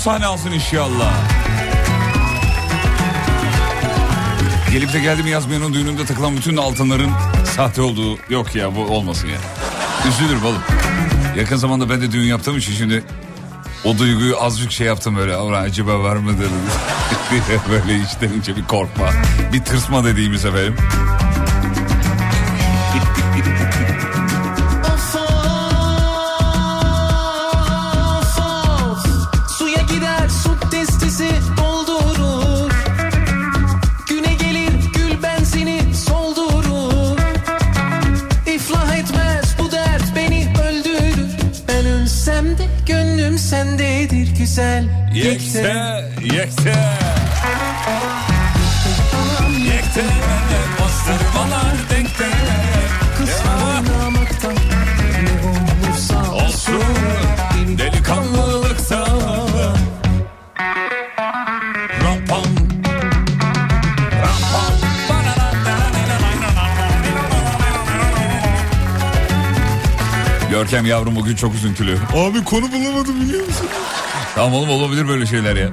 sahne alsın inşallah. Gelip de geldim yazmayan o düğününde takılan bütün altınların sahte olduğu yok ya bu olmasın ya. Üzülür oğlum. Yakın zamanda ben de düğün yaptığım için şimdi o duyguyu azıcık şey yaptım böyle. Ulan acaba var diye böyle içten içe bir korkma. Bir tırsma dediğimiz efendim. Bastırmalar denkte. Kızlar oynamakta ne olursa Olsun, delikanlılıkta. Rampam. Rampam. Görkem yavrum bugün çok üzüntülü. Abi konu bulamadım biliyor musun? tamam oğlum olabilir böyle şeyler ya.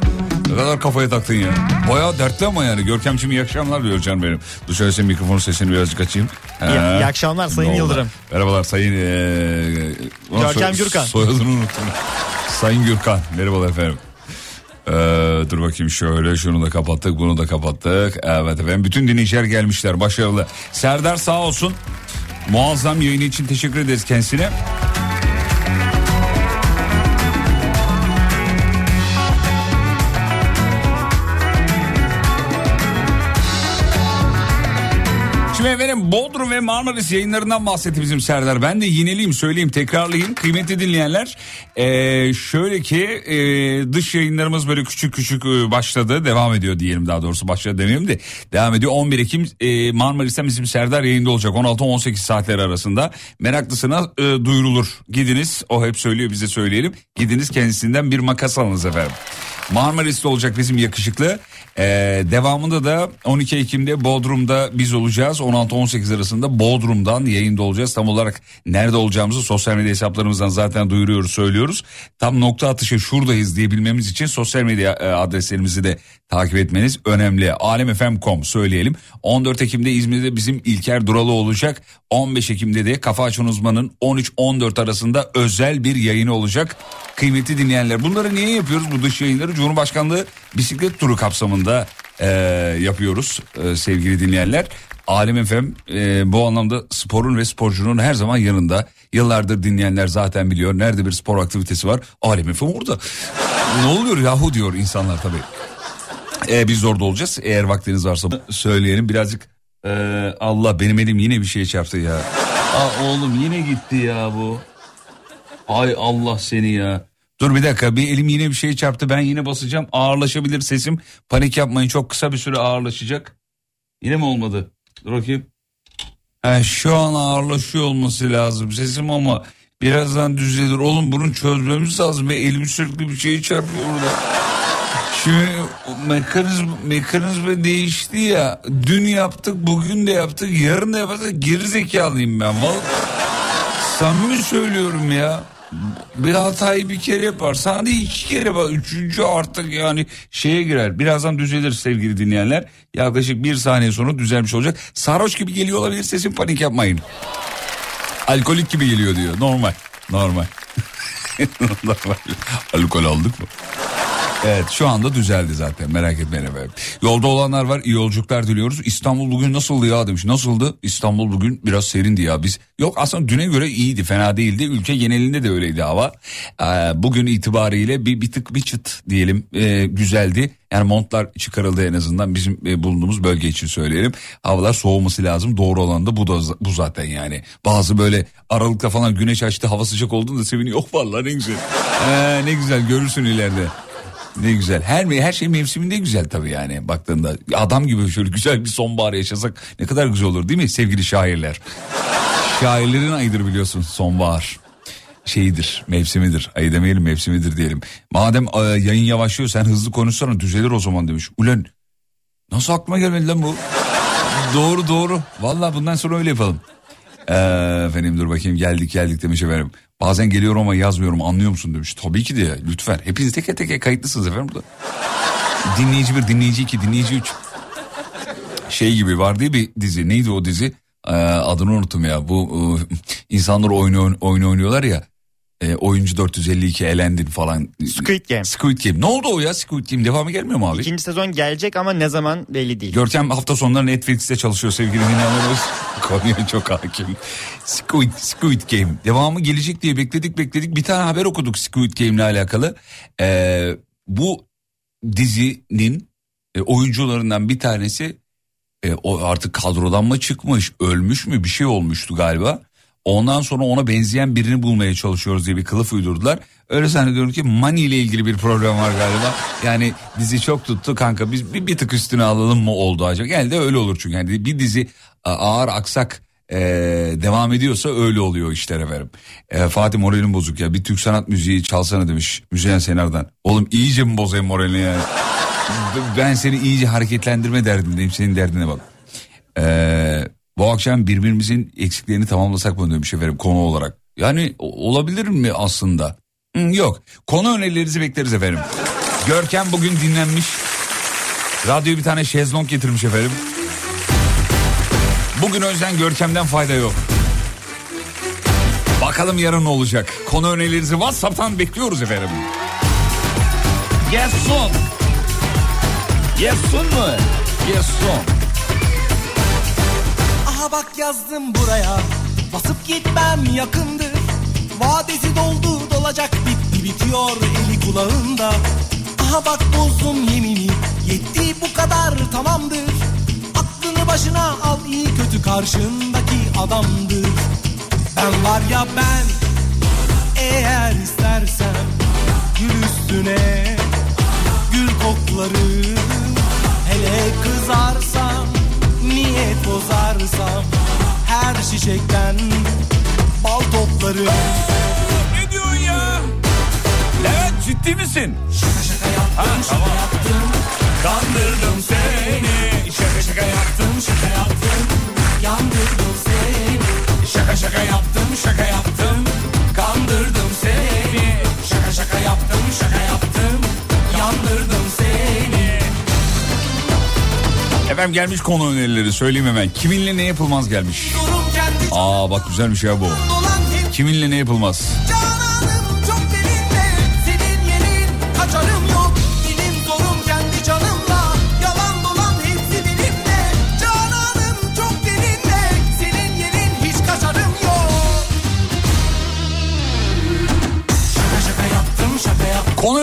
Kadar kafaya taktın ya. Bayağı dertli ama yani. Görkemciğim iyi akşamlar diyor canım benim. Dur şöyle senin mikrofonu sesini birazcık açayım. İyi- iyi akşamlar Sayın oldu? Yıldırım. Merhabalar Sayın... Ee, Görkem Gürkan. Soyadını unuttum. Sayın Gürkan. Merhabalar efendim. Ee, dur bakayım şöyle şunu da kapattık bunu da kapattık. Evet efendim bütün dinleyiciler gelmişler başarılı. Serdar sağ olsun. Muazzam yayını için teşekkür ederiz kendisine. Bodrum ve Marmaris yayınlarından bahsetti bizim Serdar. Ben de yineleyeyim söyleyeyim tekrarlayayım. Kıymetli dinleyenler ee, şöyle ki ee, dış yayınlarımız böyle küçük küçük ee, başladı. Devam ediyor diyelim daha doğrusu başladı demeyeyim de. Devam ediyor 11 Ekim ee, Marmaris'ten bizim Serdar yayında olacak 16-18 saatler arasında. Meraklısına duyurulur. Gidiniz o hep söylüyor bize söyleyelim. Gidiniz kendisinden bir makas alınız efendim. Marmaris'te olacak bizim yakışıklı. Ee, devamında da 12 Ekim'de Bodrum'da biz olacağız. 16-18 arasında Bodrum'dan yayında olacağız. Tam olarak nerede olacağımızı sosyal medya hesaplarımızdan zaten duyuruyoruz, söylüyoruz. Tam nokta atışı şuradayız diyebilmemiz için sosyal medya e, adreslerimizi de takip etmeniz önemli. Alemfm.com söyleyelim. 14 Ekim'de İzmir'de bizim İlker Duralı olacak. 15 Ekim'de de Kafa Açan Uzman'ın 13-14 arasında özel bir yayını olacak. Kıymetli dinleyenler bunları niye yapıyoruz bu dış yayınları? Cumhurbaşkanlığı bisiklet turu kapsamında e, yapıyoruz e, sevgili dinleyenler. Alem FM e, bu anlamda sporun ve sporcunun her zaman yanında. Yıllardır dinleyenler zaten biliyor. Nerede bir spor aktivitesi var? Alem FM orada. ne oluyor yahu diyor insanlar tabii. E, biz orada olacağız. Eğer vaktiniz varsa söyleyelim. Birazcık e, Allah benim elim yine bir şeye çarptı ya. Aa, oğlum yine gitti ya bu. Ay Allah seni ya. Dur bir dakika bir elim yine bir şey çarptı ben yine basacağım ağırlaşabilir sesim. Panik yapmayın çok kısa bir süre ağırlaşacak. Yine mi olmadı? Dur bakayım. Ha, şu an ağırlaşıyor olması lazım sesim ama birazdan düzelir. Oğlum bunu çözmemiz lazım ve elim sürekli bir şey çarpıyor burada. Şimdi mekanizma, mekanizma değişti ya. Dün yaptık, bugün de yaptık, yarın da yaparsak geri zekalıyım ben. Vallahi samimi söylüyorum ya. Bir hatayı bir kere yaparsan hadi iki kere bak. Üçüncü artık yani şeye girer. Birazdan düzelir sevgili dinleyenler. Yaklaşık bir saniye sonra düzelmiş olacak. Sarhoş gibi geliyor olabilir sesim panik yapmayın. Alkolik gibi geliyor diyor. Normal. Normal. Normal. Alkol aldık mı? Evet şu anda düzeldi zaten merak etmeyin efendim. Yolda olanlar var iyi yolculuklar diliyoruz. İstanbul bugün nasıldı ya demiş. Nasıldı? İstanbul bugün biraz serindi ya biz. Yok aslında düne göre iyiydi fena değildi. Ülke genelinde de öyleydi hava. Ee, bugün itibariyle bir, bir tık bir çıt diyelim ee, güzeldi. Yani montlar çıkarıldı en azından bizim e, bulunduğumuz bölge için söyleyelim. Havalar soğuması lazım doğru olan da bu da bu zaten yani. Bazı böyle aralıkta falan güneş açtı hava sıcak olduğunda seviniyor. Yok vallahi ne güzel. Ee, ne güzel görürsün ileride. Ne güzel. Her her şey mevsiminde güzel tabii yani baktığında. Adam gibi şöyle güzel bir sonbahar yaşasak ne kadar güzel olur değil mi sevgili şairler? Şairlerin ayıdır biliyorsun sonbahar. Şeyidir, mevsimidir. Ayı demeyelim mevsimidir diyelim. Madem e, yayın yavaşlıyor sen hızlı konuşsana düzelir o zaman demiş. Ulan nasıl aklıma gelmedi lan bu? doğru doğru. Vallahi bundan sonra öyle yapalım. Ee, efendim dur bakayım geldik geldik demiş efendim. Bazen geliyorum ama yazmıyorum anlıyor musun demiş. Tabii ki de lütfen. Hepiniz teke teke kayıtlısınız efendim burada. Dinleyici bir, dinleyici iki, dinleyici üç. Şey gibi var diye bir dizi. Neydi o dizi? Ee, adını unuttum ya. Bu e, insanlar oyunu, oyunu oynuyorlar ya. E, oyuncu 452 elendin falan. Squid Game. Squid Game. Ne oldu o ya Squid Game? Devamı gelmiyor mu abi? İkinci sezon gelecek ama ne zaman belli değil. Görkem hafta sonları Netflix'te çalışıyor sevgili dinleyenlerimiz. Konuya çok hakim. Squid, Squid Game. Devamı gelecek diye bekledik bekledik. Bir tane haber okuduk Squid Game ile alakalı. Ee, bu dizinin e, oyuncularından bir tanesi e, o artık kadrodan mı çıkmış, ölmüş mü bir şey olmuştu galiba. Ondan sonra ona benzeyen birini bulmaya çalışıyoruz diye bir kılıf uydurdular. Öyle zannediyorum ki Money ile ilgili bir problem var galiba. Yani dizi çok tuttu kanka biz bir, bir tık üstüne alalım mı oldu acaba? Genelde öyle olur çünkü. Yani bir dizi ağır aksak e, devam ediyorsa öyle oluyor işler efendim. E, Fatih moralin bozuk ya bir Türk sanat müziği çalsana demiş Müzeyyen Senar'dan. Oğlum iyice mi bozayım moralini yani? ben seni iyice hareketlendirme derdindeyim senin derdine bak. Eee bu akşam birbirimizin eksiklerini tamamlasak mı demiş efendim konu olarak. Yani olabilir mi aslında? Hı, yok. Konu önerilerinizi bekleriz efendim. Görkem bugün dinlenmiş. Radyoya bir tane şezlong getirmiş efendim. Bugün o Görkem'den fayda yok. Bakalım yarın ne olacak. Konu önerilerinizi WhatsApp'tan bekliyoruz efendim. Yes son mu? Yes Aha bak yazdım buraya. Basıp gitmem yakındır. Vadesi doldu dolacak bitti bitiyor eli kulağında. Aha bak bozdum yemini yetti bu kadar tamamdır. Aklını başına al iyi kötü karşındaki adamdır. Ben var ya ben eğer istersen Gül üstüne gül koklarım Hele kızarsam niyet bozarsam her çiçekten bal toplarım. Ne diyorsun ya? Levent ciddi misin? Şaka şaka yaptım, şaka tamam. yaptım. Kandırdım seni. Şaka şaka yaptım, şaka yaptım. Yandırdım seni. Şaka şaka yaptım, şaka yaptım. Kandırdım seni. Şaka şaka yaptım, şaka yaptım. Efendim gelmiş konu önerileri söyleyeyim hemen. Kiminle ne yapılmaz gelmiş. Aa bak güzelmiş ya bu. dolan hep Kiminle ne yapılmaz? Cananım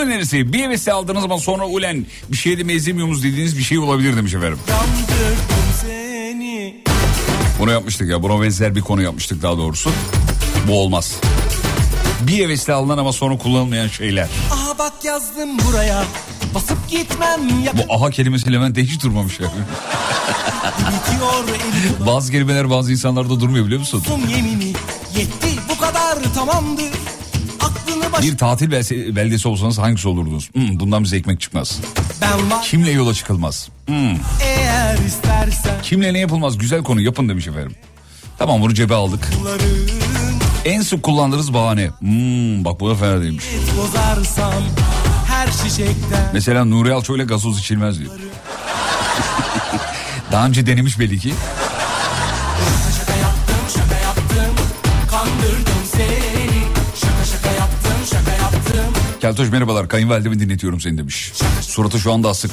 önerisi bir hevesle aldığınız ama sonra ulen bir şey de mezemiyoruz dediğiniz bir şey olabilir demiş efendim. Bunu yapmıştık ya buna benzer bir konu yapmıştık daha doğrusu. Bu olmaz. Bir hevesle alınan ama sonra kullanılmayan şeyler. Aha bak yazdım buraya. Basıp gitmem ya. Bu aha kelimesi Levent'te hiç durmamış yani. Bazı kelimeler bazı insanlarda durmuyor biliyor musun? tuttum yemini. Yetti bu kadar tamamdır. Baş... Bir tatil belse- beldesi olsanız hangisi olurdunuz? Hmm, bundan bize ekmek çıkmaz. Var Kimle yola çıkılmaz? Hmm, eğer istersen. kimle ne yapılmaz? Güzel konu yapın demiş efendim. Tamam bunu cebe aldık. En sık kullandığınız bahane. Hmm, bak bu da fena değilmiş. Mesela Nuri Alço ile gazoz içilmez diyor. Daha önce denemiş belli ki. Keltoş merhabalar kayınvalidemi dinletiyorum seni demiş. Suratı şu anda asık.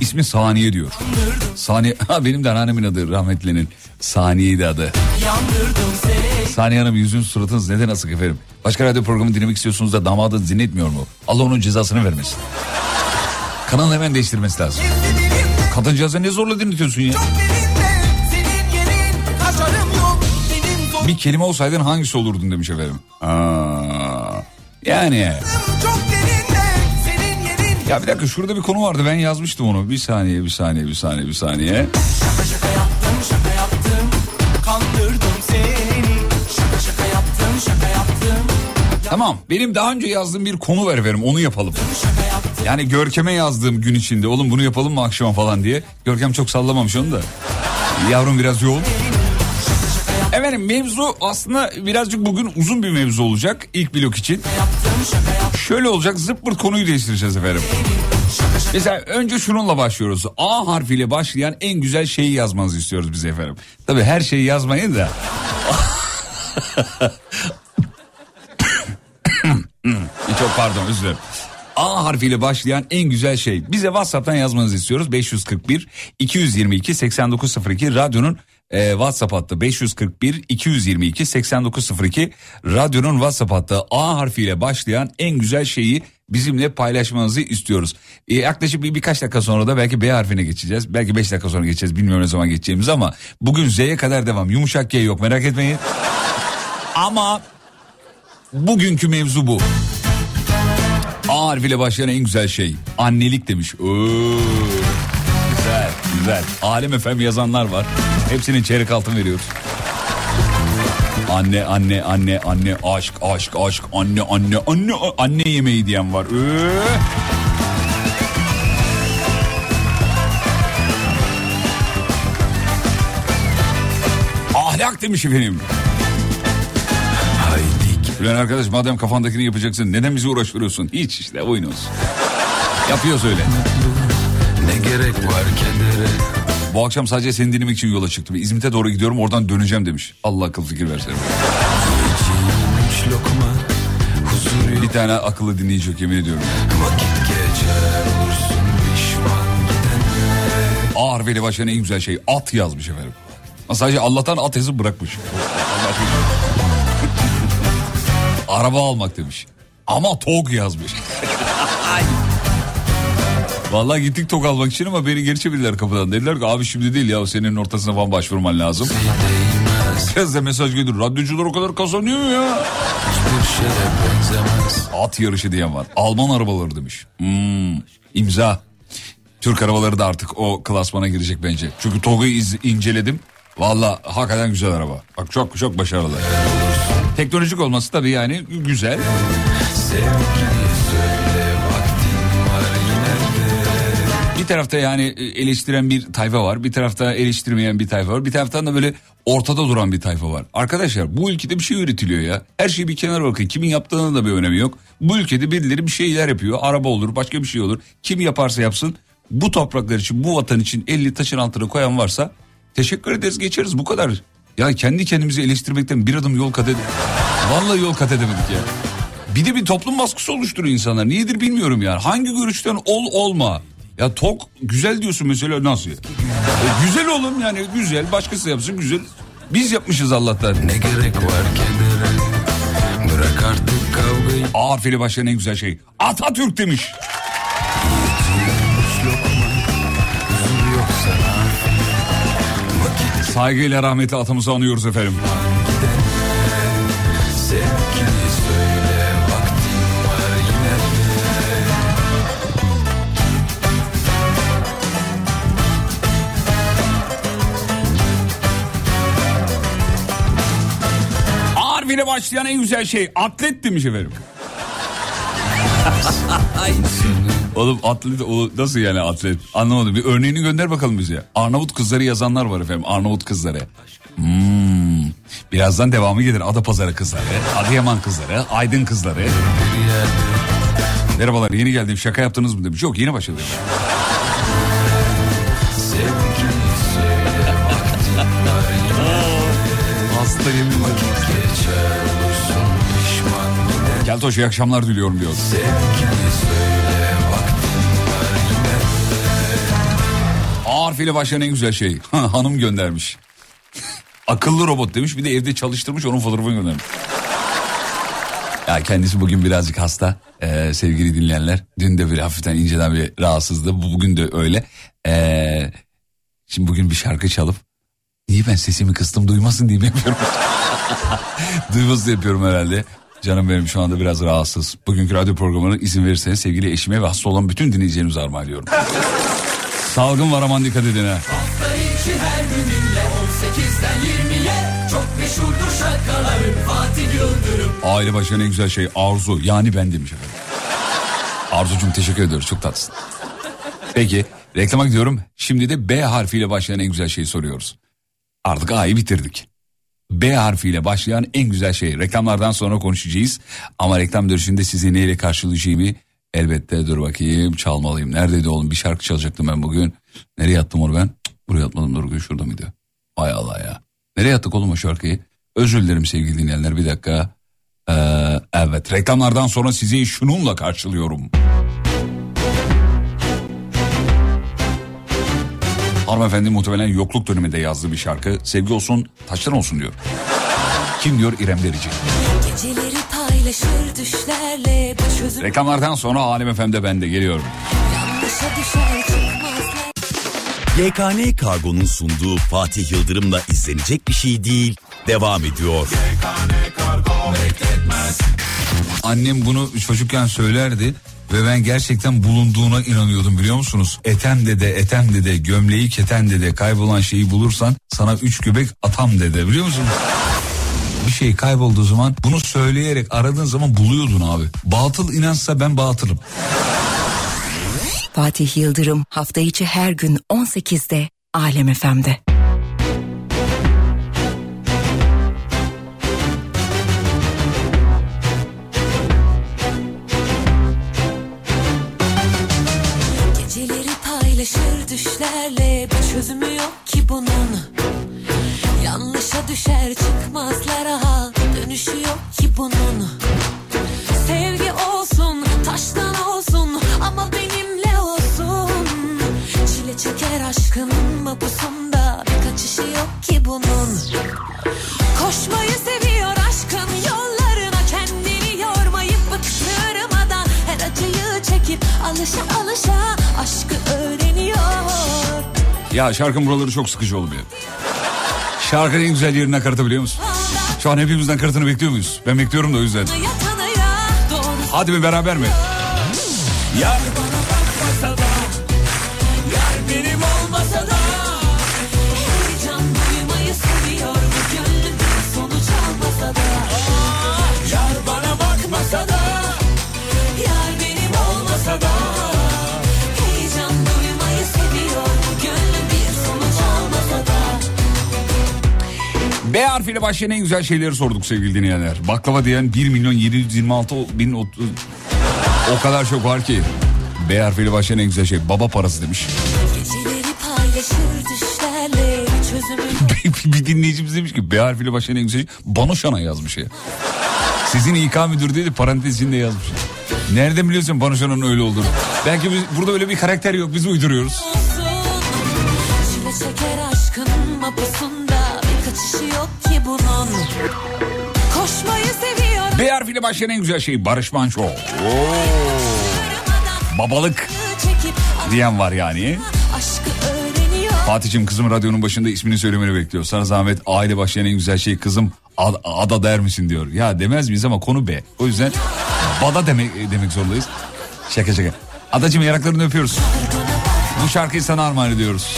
İsmi Saniye diyor. Saniye ha, benim de anneannemin adı rahmetlinin. Saniye'ydi adı. Saniye Hanım yüzünüz suratınız neden asık efendim? Başka radyo programı dinlemek istiyorsunuz da damadınız dinletmiyor mu? Allah onun cezasını vermesin. Kanalı hemen değiştirmesi lazım. Kadıncağıza ne zorla dinletiyorsun ya? Bir kelime olsaydın hangisi olurdun demiş efendim. Aa, yani. çok. Ya bir dakika şurada bir konu vardı ben yazmıştım onu. Bir saniye bir saniye bir saniye bir saniye. Şaka şaka yaptım şaka yaptım. Kandırdım seni. Şaka şaka yaptım şaka yaptım. Tamam benim daha önce yazdığım bir konu ver verim onu yapalım. Yani Görkem'e yazdığım gün içinde oğlum bunu yapalım mı akşama falan diye. Görkem çok sallamamış onu da. Yavrum biraz yoğun. Efendim mevzu aslında birazcık bugün uzun bir mevzu olacak ilk blok için. Şöyle olacak zıppırt konuyu değiştireceğiz efendim. Mesela önce şununla başlıyoruz. A harfiyle başlayan en güzel şeyi yazmanızı istiyoruz biz efendim. Tabii her şeyi yazmayın da. Çok pardon özür dilerim. A harfiyle başlayan en güzel şey. Bize WhatsApp'tan yazmanızı istiyoruz. 541 222 8902 radyonun e, WhatsApp hattı 541 222 8902 radyonun WhatsApp hattı A harfiyle başlayan en güzel şeyi bizimle paylaşmanızı istiyoruz. E, yaklaşık bir birkaç dakika sonra da belki B harfine geçeceğiz. Belki 5 dakika sonra geçeceğiz. Bilmiyorum ne zaman geçeceğimiz ama bugün Z'ye kadar devam. Yumuşak G yok merak etmeyin. Ama bugünkü mevzu bu. A harfiyle başlayan en güzel şey. Annelik demiş. Oo, güzel. Alem efem yazanlar var. Hepsinin çeyrek altın veriyoruz. Anne anne anne anne aşk aşk aşk anne anne anne anne yemeği diyen var. Ee. Ahlak demiş efendim. Ulan arkadaş madem kafandakini yapacaksın neden bizi uğraştırıyorsun? Hiç işte oyun olsun. Yapıyoruz öyle. Ne gerek var kedere Bu akşam sadece seni dinlemek için yola çıktım. İzmit'e doğru gidiyorum oradan döneceğim demiş. Allah akıl fikir versin. Bir tane akıllı dinleyici yok yemin ediyorum. Vakit geçer olursun pişman gidenlere A harfiyle başlayan en güzel şey at yazmış efendim. Sadece Allah'tan at yazıp bırakmış. Araba almak demiş. Ama TOG yazmış. Vallahi gittik TOG almak için ama beni geri çevirdiler kapıdan. Dediler ki abi şimdi değil ya senin ortasına falan başvurman lazım. Kez de mesaj gelir. Radyocular o kadar kazanıyor mu ya? At yarışı diyen var. Alman arabaları demiş. Hmm, imza. Türk arabaları da artık o klasmana girecek bence. Çünkü TOG'u inceledim. Valla hakikaten güzel araba. Bak çok çok başarılı. Teknolojik olması tabii yani güzel. Sevgili Bir tarafta yani e, eleştiren bir tayfa var. Bir tarafta eleştirmeyen bir tayfa var. Bir taraftan da böyle ortada duran bir tayfa var. Arkadaşlar bu ülkede bir şey üretiliyor ya. Her şeyi bir kenara bakın. Kimin yaptığının da bir önemi yok. Bu ülkede birileri bir şeyler yapıyor. Araba olur başka bir şey olur. Kim yaparsa yapsın. Bu topraklar için bu vatan için 50 taşın altına koyan varsa teşekkür ederiz geçeriz bu kadar. Ya kendi kendimizi eleştirmekten bir adım yol kat edemedik. Vallahi yol kat edemedik ya. Bir de bir toplum baskısı oluşturuyor insanlar. Niyedir bilmiyorum yani. Hangi görüşten ol olma. Ya tok güzel diyorsun mesela nasıl? ya? E, güzel oğlum yani güzel. Başkası yapsın güzel. Biz yapmışız Allah'tan. Ne gerek var kedere Bırak artık kavgayı A harfiyle başlayan en güzel şey. Atatürk demiş. Saygıyla rahmetli atamızı anıyoruz efendim. İle başlayan en güzel şey atlet demiş efendim. Oğlum atlet o nasıl yani atlet? Anlamadım. Bir örneğini gönder bakalım bize. Arnavut kızları yazanlar var efendim. Arnavut kızları. Hmm. Birazdan devamı gelir. Adapazarı kızları, Adıyaman kızları, Aydın kızları. Merhabalar yeni geldim şaka yaptınız mı demiş. Yok yeni başladı. Hasta yemin var. Keltoş iyi akşamlar diliyorum diyor. A harfiyle başlayan en güzel şey. Hanım göndermiş. Akıllı robot demiş bir de evde çalıştırmış onun fotoğrafını göndermiş. Ya kendisi bugün birazcık hasta ee, sevgili dinleyenler. Dün de bir hafiften inceden bir rahatsızdı. Bu- Bugün de öyle. Ee, şimdi bugün bir şarkı çalıp niye ben sesimi kıstım duymasın diye yapıyorum. Duymasın yapıyorum herhalde. Canım benim şu anda biraz rahatsız. Bugünkü radyo programına izin verirseniz sevgili eşime ve hasta olan bütün dinleyicilerimize armağan ediyorum. Salgın var aman dikkat edin ha. Hafta içi her gününle 18'den 20'ye Çok meşhurdur şakaların Fatih Yıldırım Aile başına en güzel şey arzu yani ben demiş efendim. Arzucum teşekkür ediyoruz çok tatlısın. Peki reklama gidiyorum. Şimdi de B harfiyle başlayan en güzel şeyi soruyoruz. Artık A'yı bitirdik. B harfiyle başlayan en güzel şey. Reklamlardan sonra konuşacağız. Ama reklam dönüşünde sizi neyle karşılayacağımı elbette dur bakayım çalmalıyım. Neredeydi oğlum bir şarkı çalacaktım ben bugün. Nereye attım onu ben? Buraya atmadım dur şurada mıydı? Hay Allah ya. Nereye attık oğlum o şarkıyı? Özür dilerim sevgili dinleyenler bir dakika. Ee, evet reklamlardan sonra sizi şununla karşılıyorum. Hanımefendi muhtemelen yokluk döneminde yazdığı bir şarkı. Sevgi olsun taştan olsun diyor. Kim diyor İrem Derici. Geceleri paylaşır düşlerle çözüm Reklamlardan sonra Alem FM'de ben de geliyorum. YKN Kargo'nun sunduğu Fatih Yıldırım'la izlenecek bir şey değil. Devam ediyor. Annem bunu çocukken söylerdi ve ben gerçekten bulunduğuna inanıyordum biliyor musunuz? Etem dede, etem dede, gömleği keten dede, kaybolan şeyi bulursan sana üç göbek atam dede biliyor musun? Bir şey kaybolduğu zaman bunu söyleyerek aradığın zaman buluyordun abi. Batıl inançsa ben batılım. Fatih Yıldırım hafta içi her gün 18'de Alem FM'de. Paylaşır düşlerle bir çözümü yok ki bunun. Yanlışa düşer çıkmazlara dönüşü yok ki bunun. Ya şarkının buraları çok sıkıcı oluyor. Şarkının en güzel yerini nakaratı biliyor musun? Şu an hepimizden nakaratını bekliyor muyuz? Ben bekliyorum da o yüzden. Hadi mi beraber mi? Yar harfiyle başlayan en güzel şeyleri sorduk sevgili dinleyenler. Baklava diyen 1 milyon 726 bin ot- o kadar çok var ki. B harfiyle başlayan en güzel şey baba parası demiş. Bir bir dinleyicimiz demiş ki B harfiyle başlayan en güzel şey Banoşan'a yazmış ya. Sizin İK müdür dedi parantez içinde yazmış. Nereden biliyorsun Banoşan'ın öyle olduğunu? Belki biz, burada öyle bir karakter yok biz uyduruyoruz. olsun. Çeker aşkın mapusunda bir kaçışı yok bunun. Koşmayı seviyor B harfiyle başlayan en güzel şey Barış Manço. Oo, babalık diyen var yani. Fatih'im kızım radyonun başında ismini söylemeni bekliyor. Sana zahmet aile başlayan en güzel şey kızım ad- ada der misin diyor. Ya demez miyiz ama konu B. O yüzden bada demek, demek zorundayız. Şaka şaka. Adacım yaraklarını öpüyoruz. Bu şarkıyı sana armağan ediyoruz.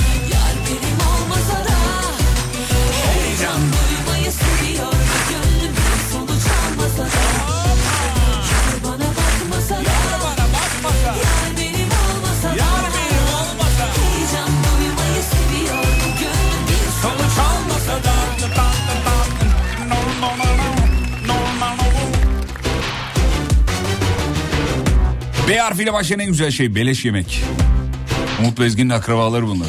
B harfiyle başlayan en güzel şey beleş yemek. Umut Bezgin'in akrabaları bunlar.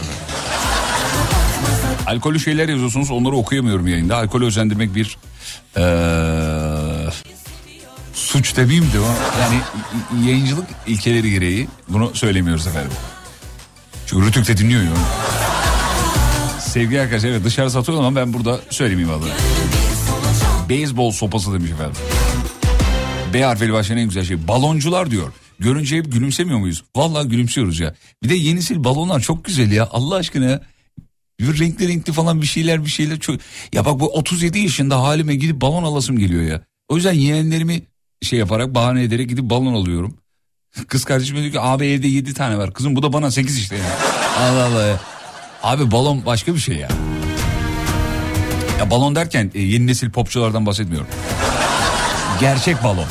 Alkolü şeyler yazıyorsunuz onları okuyamıyorum yayında. Alkolü özendirmek bir eee, suç demeyeyim de o. Yani yayıncılık ilkeleri gereği bunu söylemiyoruz efendim. Çünkü Rütük de dinliyor ya. Sevgili arkadaşlar evet dışarı satıyor ama ben burada söylemeyeyim adını. Beyzbol sopası demiş efendim. B harfiyle başlayan en güzel şey. Baloncular diyor. Görünce hep gülümsemiyor muyuz? Vallahi gülümsüyoruz ya. Bir de yeni nesil balonlar çok güzel ya. Allah aşkına ya. Bir renkli renkli falan bir şeyler bir şeyler çok... Ya bak bu 37 yaşında halime gidip balon alasım geliyor ya. O yüzden yeğenlerimi şey yaparak bahane ederek gidip balon alıyorum. Kız kardeşim diyor ki abi evde 7 tane var. Kızım bu da bana 8 işte ya. Allah Allah ya. Abi balon başka bir şey ya. Ya balon derken e, yeni nesil popçulardan bahsetmiyorum. Gerçek balon.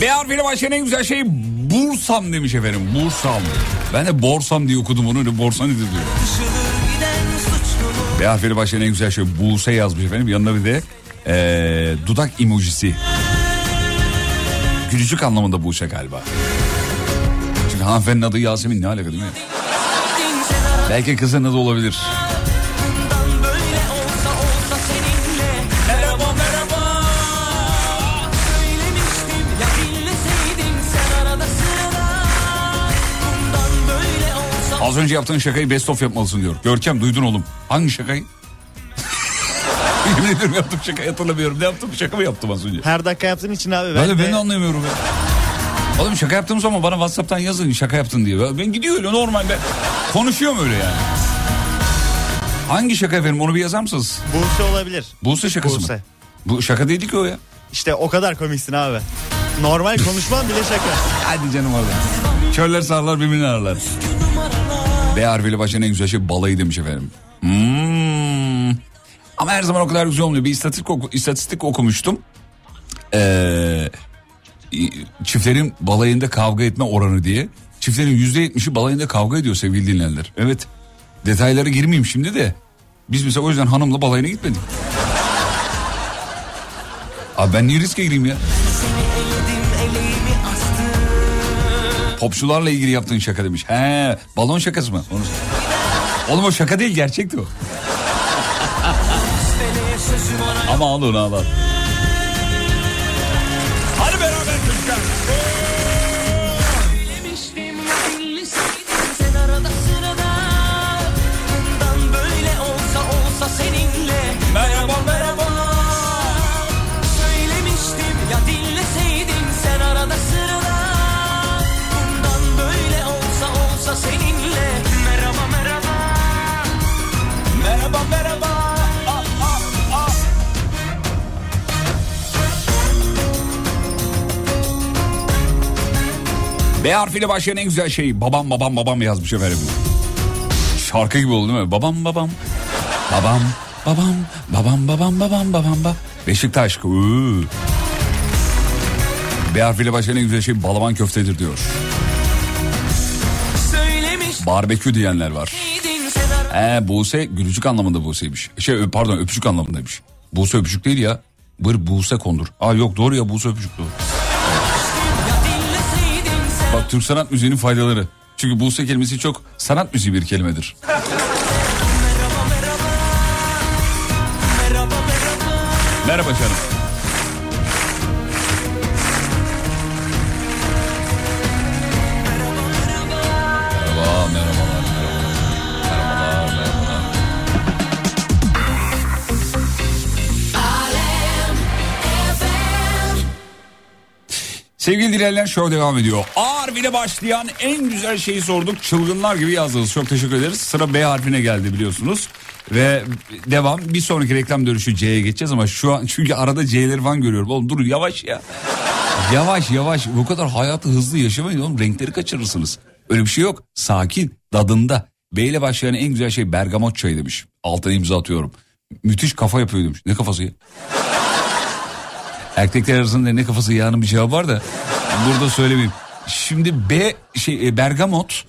B harfiyle başlayan en güzel şey Bursam demiş efendim. Bursam. Ben de Borsam diye okudum onu. Ne Borsa nedir diyor. B harfiyle başlayan en güzel şey Buse yazmış efendim. Yanına bir de eee, dudak emojisi. Gülücük anlamında Buse galiba. Çünkü hanımefendinin adı Yasemin ne alaka değil mi? Belki kızın adı olabilir. Az önce yaptığın şakayı best of yapmalısın diyor. Görkem duydun oğlum. Hangi şakayı? Yemin ediyorum yaptım şakayı hatırlamıyorum. Ne yaptım? Şaka mı yaptım az önce? Her dakika yaptığın için abi. Ben, de, de- ben de anlayamıyorum ya. Oğlum şaka yaptığım zaman bana Whatsapp'tan yazın şaka yaptın diye. Ben gidiyor öyle normal ben konuşuyorum öyle yani. Hangi şaka efendim onu bir yazar mısınız? Buse olabilir. Buse şakası mı? Buse. Bu şaka değildi ki o ya. İşte o kadar komiksin abi. Normal konuşman bile şaka. Hadi canım orada. Körler sağırlar birbirini ararlar. B harfiyle en güzel şey balayı demiş efendim. Hmm. Ama her zaman o kadar güzel olmuyor. Bir istatistik, oku- istatistik okumuştum. Ee, çiftlerin balayında kavga etme oranı diye. Çiftlerin yüzde yetmişi balayında kavga ediyor sevgili dinleyenler. Evet. Detaylara girmeyeyim şimdi de. Biz mesela o yüzden hanımla balayına gitmedik. Abi ben niye riske gireyim ya? Popçularla ilgili yaptığın şaka demiş. He, balon şakası mı? Onu... Oğlum o şaka değil gerçekti o. Ama al onu al al. B harfiyle başlayan en güzel şey babam babam babam yazmış efendim. Şarkı gibi oldu değil mi? Babam babam. Babam babam babam babam babam babam ba. Beşiktaş. Uuu. B harfiyle başlayan en güzel şey balaban köftedir diyor. Söylemiştin Barbekü diyenler var. Ee, Buse gülücük anlamında Buse'ymiş. Şey ö- pardon öpücük anlamındaymış. Buse öpücük değil ya. Bir Buse kondur. Aa yok doğru ya Buse öpücük doğru. Bak Türk sanat müziğinin faydaları. Çünkü Buse kelimesi çok sanat müziği bir kelimedir. Merhaba canım. Sevgili dinleyenler show devam ediyor. A harfiyle başlayan en güzel şeyi sorduk. Çılgınlar gibi yazdınız. Çok teşekkür ederiz. Sıra B harfine geldi biliyorsunuz. Ve devam bir sonraki reklam dönüşü C'ye geçeceğiz ama şu an çünkü arada C'leri falan görüyorum. Oğlum dur yavaş ya. Yavaş yavaş bu kadar hayatı hızlı yaşamayın oğlum renkleri kaçırırsınız. Öyle bir şey yok. Sakin, dadında. B ile başlayan en güzel şey bergamot çayı demiş. Altına imza atıyorum. Müthiş kafa yapıyor demiş. Ne kafası ya? Erkekler arasında ne kafası yağının bir cevabı var da burada söylemeyeyim. Şimdi B şey e, bergamot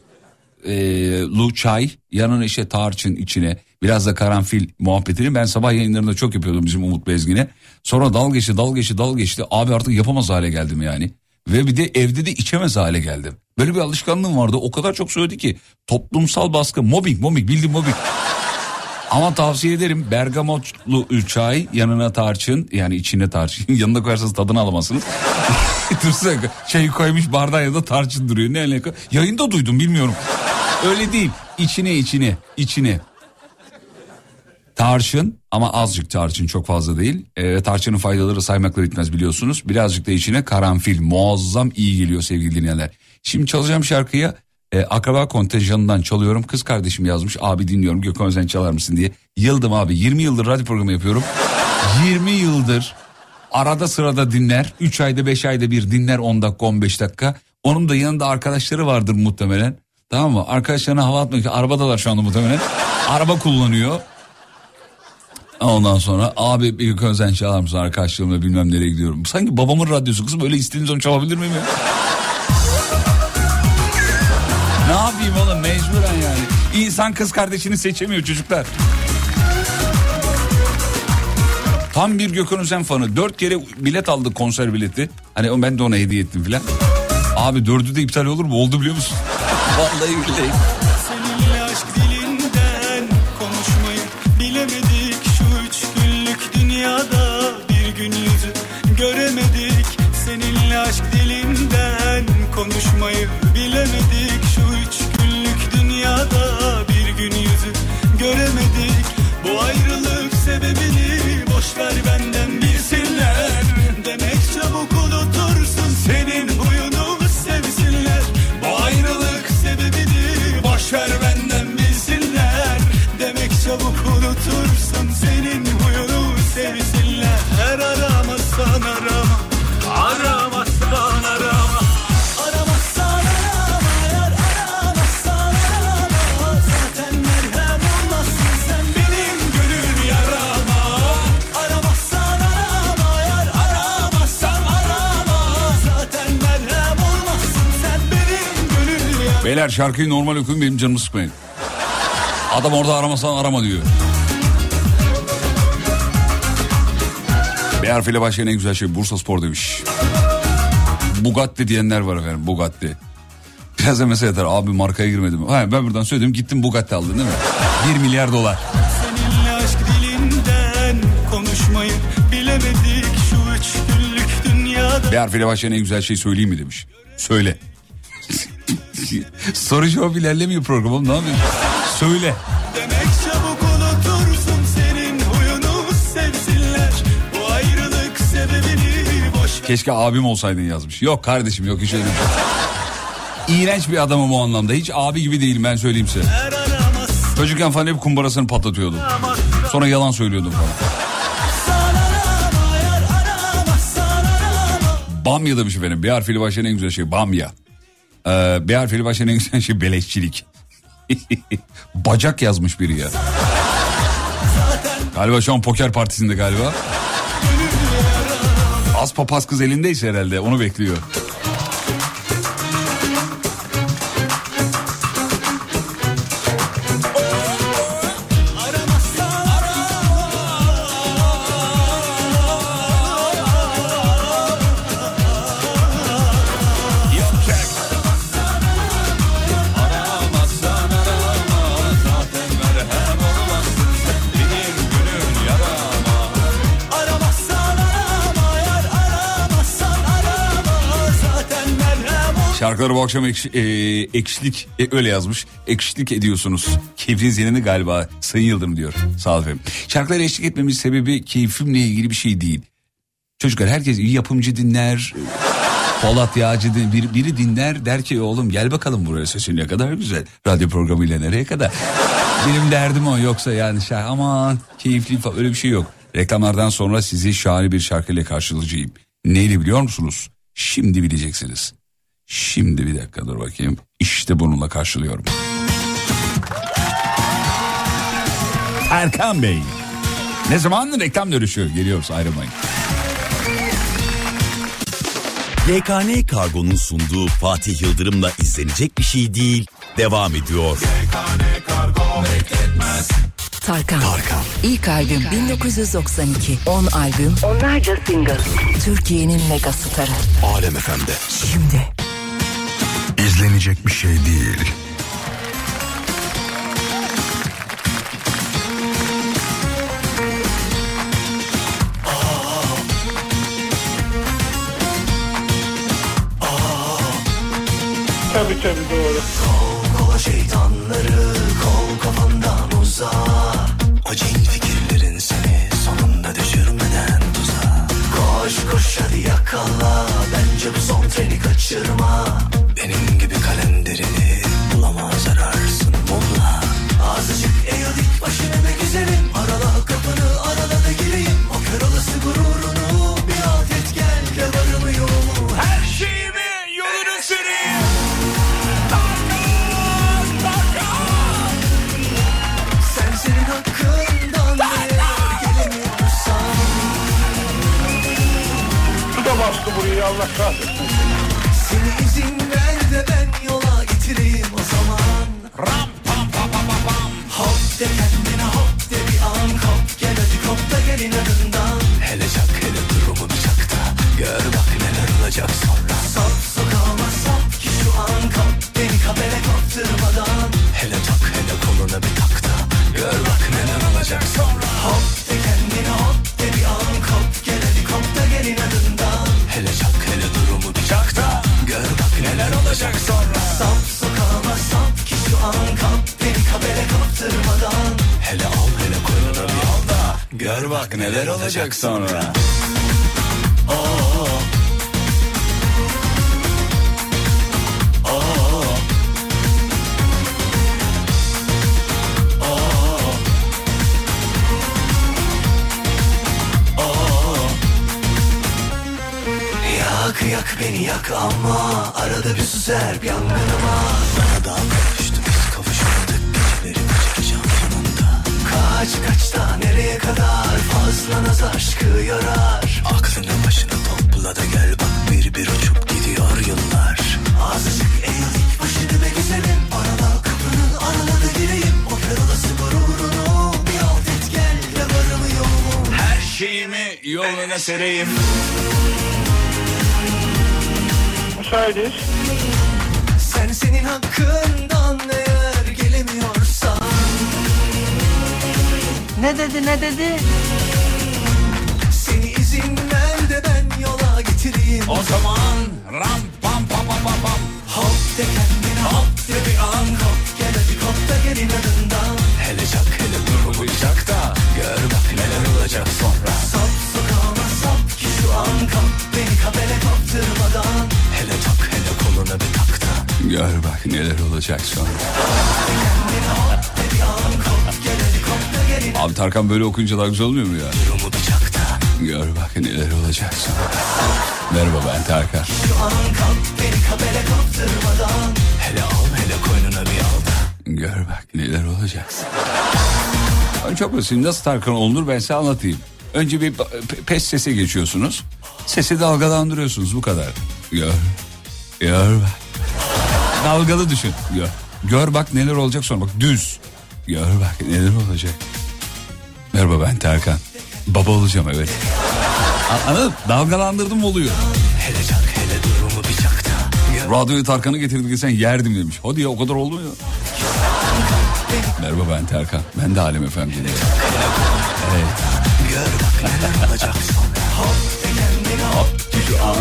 e, lu çay yanına işte tarçın içine biraz da karanfil muhabbetini ben sabah yayınlarında çok yapıyordum bizim Umut Bezgin'e. Sonra dal geçti dal geçti dal geçti abi artık yapamaz hale geldim yani. Ve bir de evde de içemez hale geldim. Böyle bir alışkanlığım vardı o kadar çok söyledi ki toplumsal baskı mobbing mobbing bildiğin mobbing. Ama tavsiye ederim bergamotlu çay yanına tarçın yani içine tarçın yanına koyarsanız tadını alamazsınız. Dursa çayı koymuş bardağa ya da tarçın duruyor ne alaka? Yayında duydum bilmiyorum. Öyle değil içine içine içine. Tarçın ama azıcık tarçın çok fazla değil. Ee, tarçının faydaları saymakla bitmez biliyorsunuz. Birazcık da içine karanfil muazzam iyi geliyor sevgili dinleyenler. Şimdi çalacağım şarkıya e, akraba kontenjanından çalıyorum. Kız kardeşim yazmış abi dinliyorum Gökhan Özen çalar mısın diye. Yıldım abi 20 yıldır radyo programı yapıyorum. 20 yıldır arada sırada dinler. 3 ayda 5 ayda bir dinler 10 dakika 15 dakika. Onun da yanında arkadaşları vardır muhtemelen. Tamam mı? Arkadaşlarına hava atmak için arabadalar şu anda muhtemelen. Araba kullanıyor. Ondan sonra abi bir Gökhan Özen çalar mısın arkadaşlarımla bilmem nereye gidiyorum. Sanki babamın radyosu kızım öyle istediğiniz zaman çalabilir miyim? Ne yapayım oğlum mecburen yani. İnsan kız kardeşini seçemiyor çocuklar. Tam bir Gökhan Özen fanı. Dört kere bilet aldık konser bileti. Hani ben de ona hediye ettim filan. Abi dördü de iptal olur mu? Oldu biliyor musun? Vallahi billahi. Seninle aşk dilinden konuşmayı bilemedik şu üç günlük dünyada bir gün yüzü göremedik seninle aşk dilinden konuşmayı bilemedik göremedik. Bu ayrılık sebebini boş ver Beyler şarkıyı normal okuyun benim canımı sıkmayın. Adam orada aramasan arama diyor. B harfiyle başlayan en güzel şey Bursa Spor demiş. Bugatti diyenler var efendim Bugatti. Biraz da mesela yeter abi markaya girmedim. Ha, ben buradan söyledim gittim Bugatti aldın değil mi? 1 milyar dolar. Seninle aşk dilinden konuşmayı bilemedik şu üç günlük dünyada. B harfiyle başlayan en güzel şey söyleyeyim mi demiş. Söyle. Soru cevap ilerlemiyor programım ne yapayım? Söyle. Demek çabuk unutursun senin huyunu sevsinler. Bu ayrılık sebebini boş. Keşke abim olsaydın yazmış. Yok kardeşim yok hiç öyle bir şey. İğrenç bir adamım o anlamda. Hiç abi gibi değilim ben söyleyeyim size. Çocukken falan hep kumbarasını patlatıyordum. Sonra yalan söylüyordum falan. Bamya demiş efendim. Bir harfiyle başlayan en güzel şey bamya. Ee, bir harfiyle başlayan en güzel şey beleşçilik. Bacak yazmış biri ya. Galiba şu an poker partisinde galiba. Az papaz kız elindeyse herhalde onu bekliyor. Şarkıları bu akşam ekşi, e, ekşilik e, öyle yazmış. Ekşilik ediyorsunuz. Keyfiniz yerinde galiba Sayın Yıldırım diyor. Sağ olun efendim. Şarkılara eşlik etmemin sebebi keyfimle ilgili bir şey değil. Çocuklar herkes yapımcı dinler. Polat Yağcı din- bir, biri dinler der ki oğlum gel bakalım buraya sesin ne kadar güzel. Radyo programıyla nereye kadar. Benim derdim o yoksa yani şey, aman keyifli falan öyle bir şey yok. Reklamlardan sonra sizi şahane bir şarkıyla karşılayacağım. Neyle biliyor musunuz? Şimdi bileceksiniz. Şimdi bir dakika dur bakayım. İşte bununla karşılıyorum. Erkan Bey. Ne zaman reklam dönüşü geliyoruz ayrılmayın. YKN Kargo'nun sunduğu Fatih Yıldırım'la izlenecek bir şey değil. Devam ediyor. Tarkan. İlk albüm 1992. 10 albüm. Onlarca single. Türkiye'nin mega starı. Alem FM'de. Şimdi. İzlenecek bir şey değil. Tabii tabii doğru. Kova şeytanları kol kafandan uza O cin fikirlerin seni sonunda düşürmeden tuza Koş koş hadi yakala Bence bu son treni kaçırma Benim gibi kalenderini bulamaz ararsın. Molla. Azıcık eğil dik başını be güzelim. Arala kapını arala da gireyim. O kör olası gururunu bir alt et gel. De varımı yoğumu Her şeyimi yolunu süreyim. Sen senin hakkından neler gelemiyorsan Su da bastı burayı Allah kahretsin. Gör bak neler olacak sonra Sap sokağıma sap ki şu an kop Beni kabele kaptırmadan. Hele tak hele koluna bir tak da Gör bak neler olacak sonra Hop de kendine hop de bir an kop Gel hadi kop da gel inadından Hele çak hele durumu bir çak da Gör bak neler olacak sonra Sap sokağıma sap ki şu an kap Beni kabele kaptırmadan. Hele al hele koynuna bir al da Gör bak neler olacak sonra Yak beni yak ama Arada bir süzer yangınıma Daha daha kavuştu biz kavuşmadık. Geceleri kaçıracağım sonunda. Kaç kaç da nereye kadar? Fazla naz aşkı yarar. Aklını başına topla da gel bak Bir bir uçup gidiyor yıllar. Azıcık eğildik başını be güzelim Arala kapını arala da gireyim. O kör olası gururunu Bir alt et gel de varımı yoğumu Her şeyimi yoluna sereyim. Müsaitiz. Sen senin hakkından eğer gelemiyorsan Ne dedi ne dedi? Seni izin ver de ben yola getireyim O zaman ram pam pam pam pam pam. Hop de kendine hop de bir an kop Gel hadi kop da gel inadından Hele çak hele çak da Gör bak neler olacak Gör bak neler olacak sonra. Abi Tarkan böyle okuyunca daha güzel olmuyor mu ya? Gör bak neler olacak sonra. Merhaba ben Tarkan. Hele al hele koynuna bir al da Gör bak neler olacak. Ben çok basit. Nasıl Tarkan olunur ben size anlatayım. Önce bir pe- pes sese geçiyorsunuz. Sesi dalgalandırıyorsunuz bu kadar. Gör. Gör bak. Dalgalı düşün. Gör. Gör bak neler olacak sonra bak düz. Gör bak neler olacak. Merhaba ben Tarkan. Baba olacağım evet. Anladın? Dalgalandırdım oluyor. Hele çak hele durumu bir çak da Gör Radyoyu Tarkan'ı getirdik sen yerdim demiş. Hadi ya o kadar oldu mu ya? Merhaba ben Tarkan. Ben de Alem Efendi. Evet. gör bak neler olacak sonra Hop de kendine hop Şu an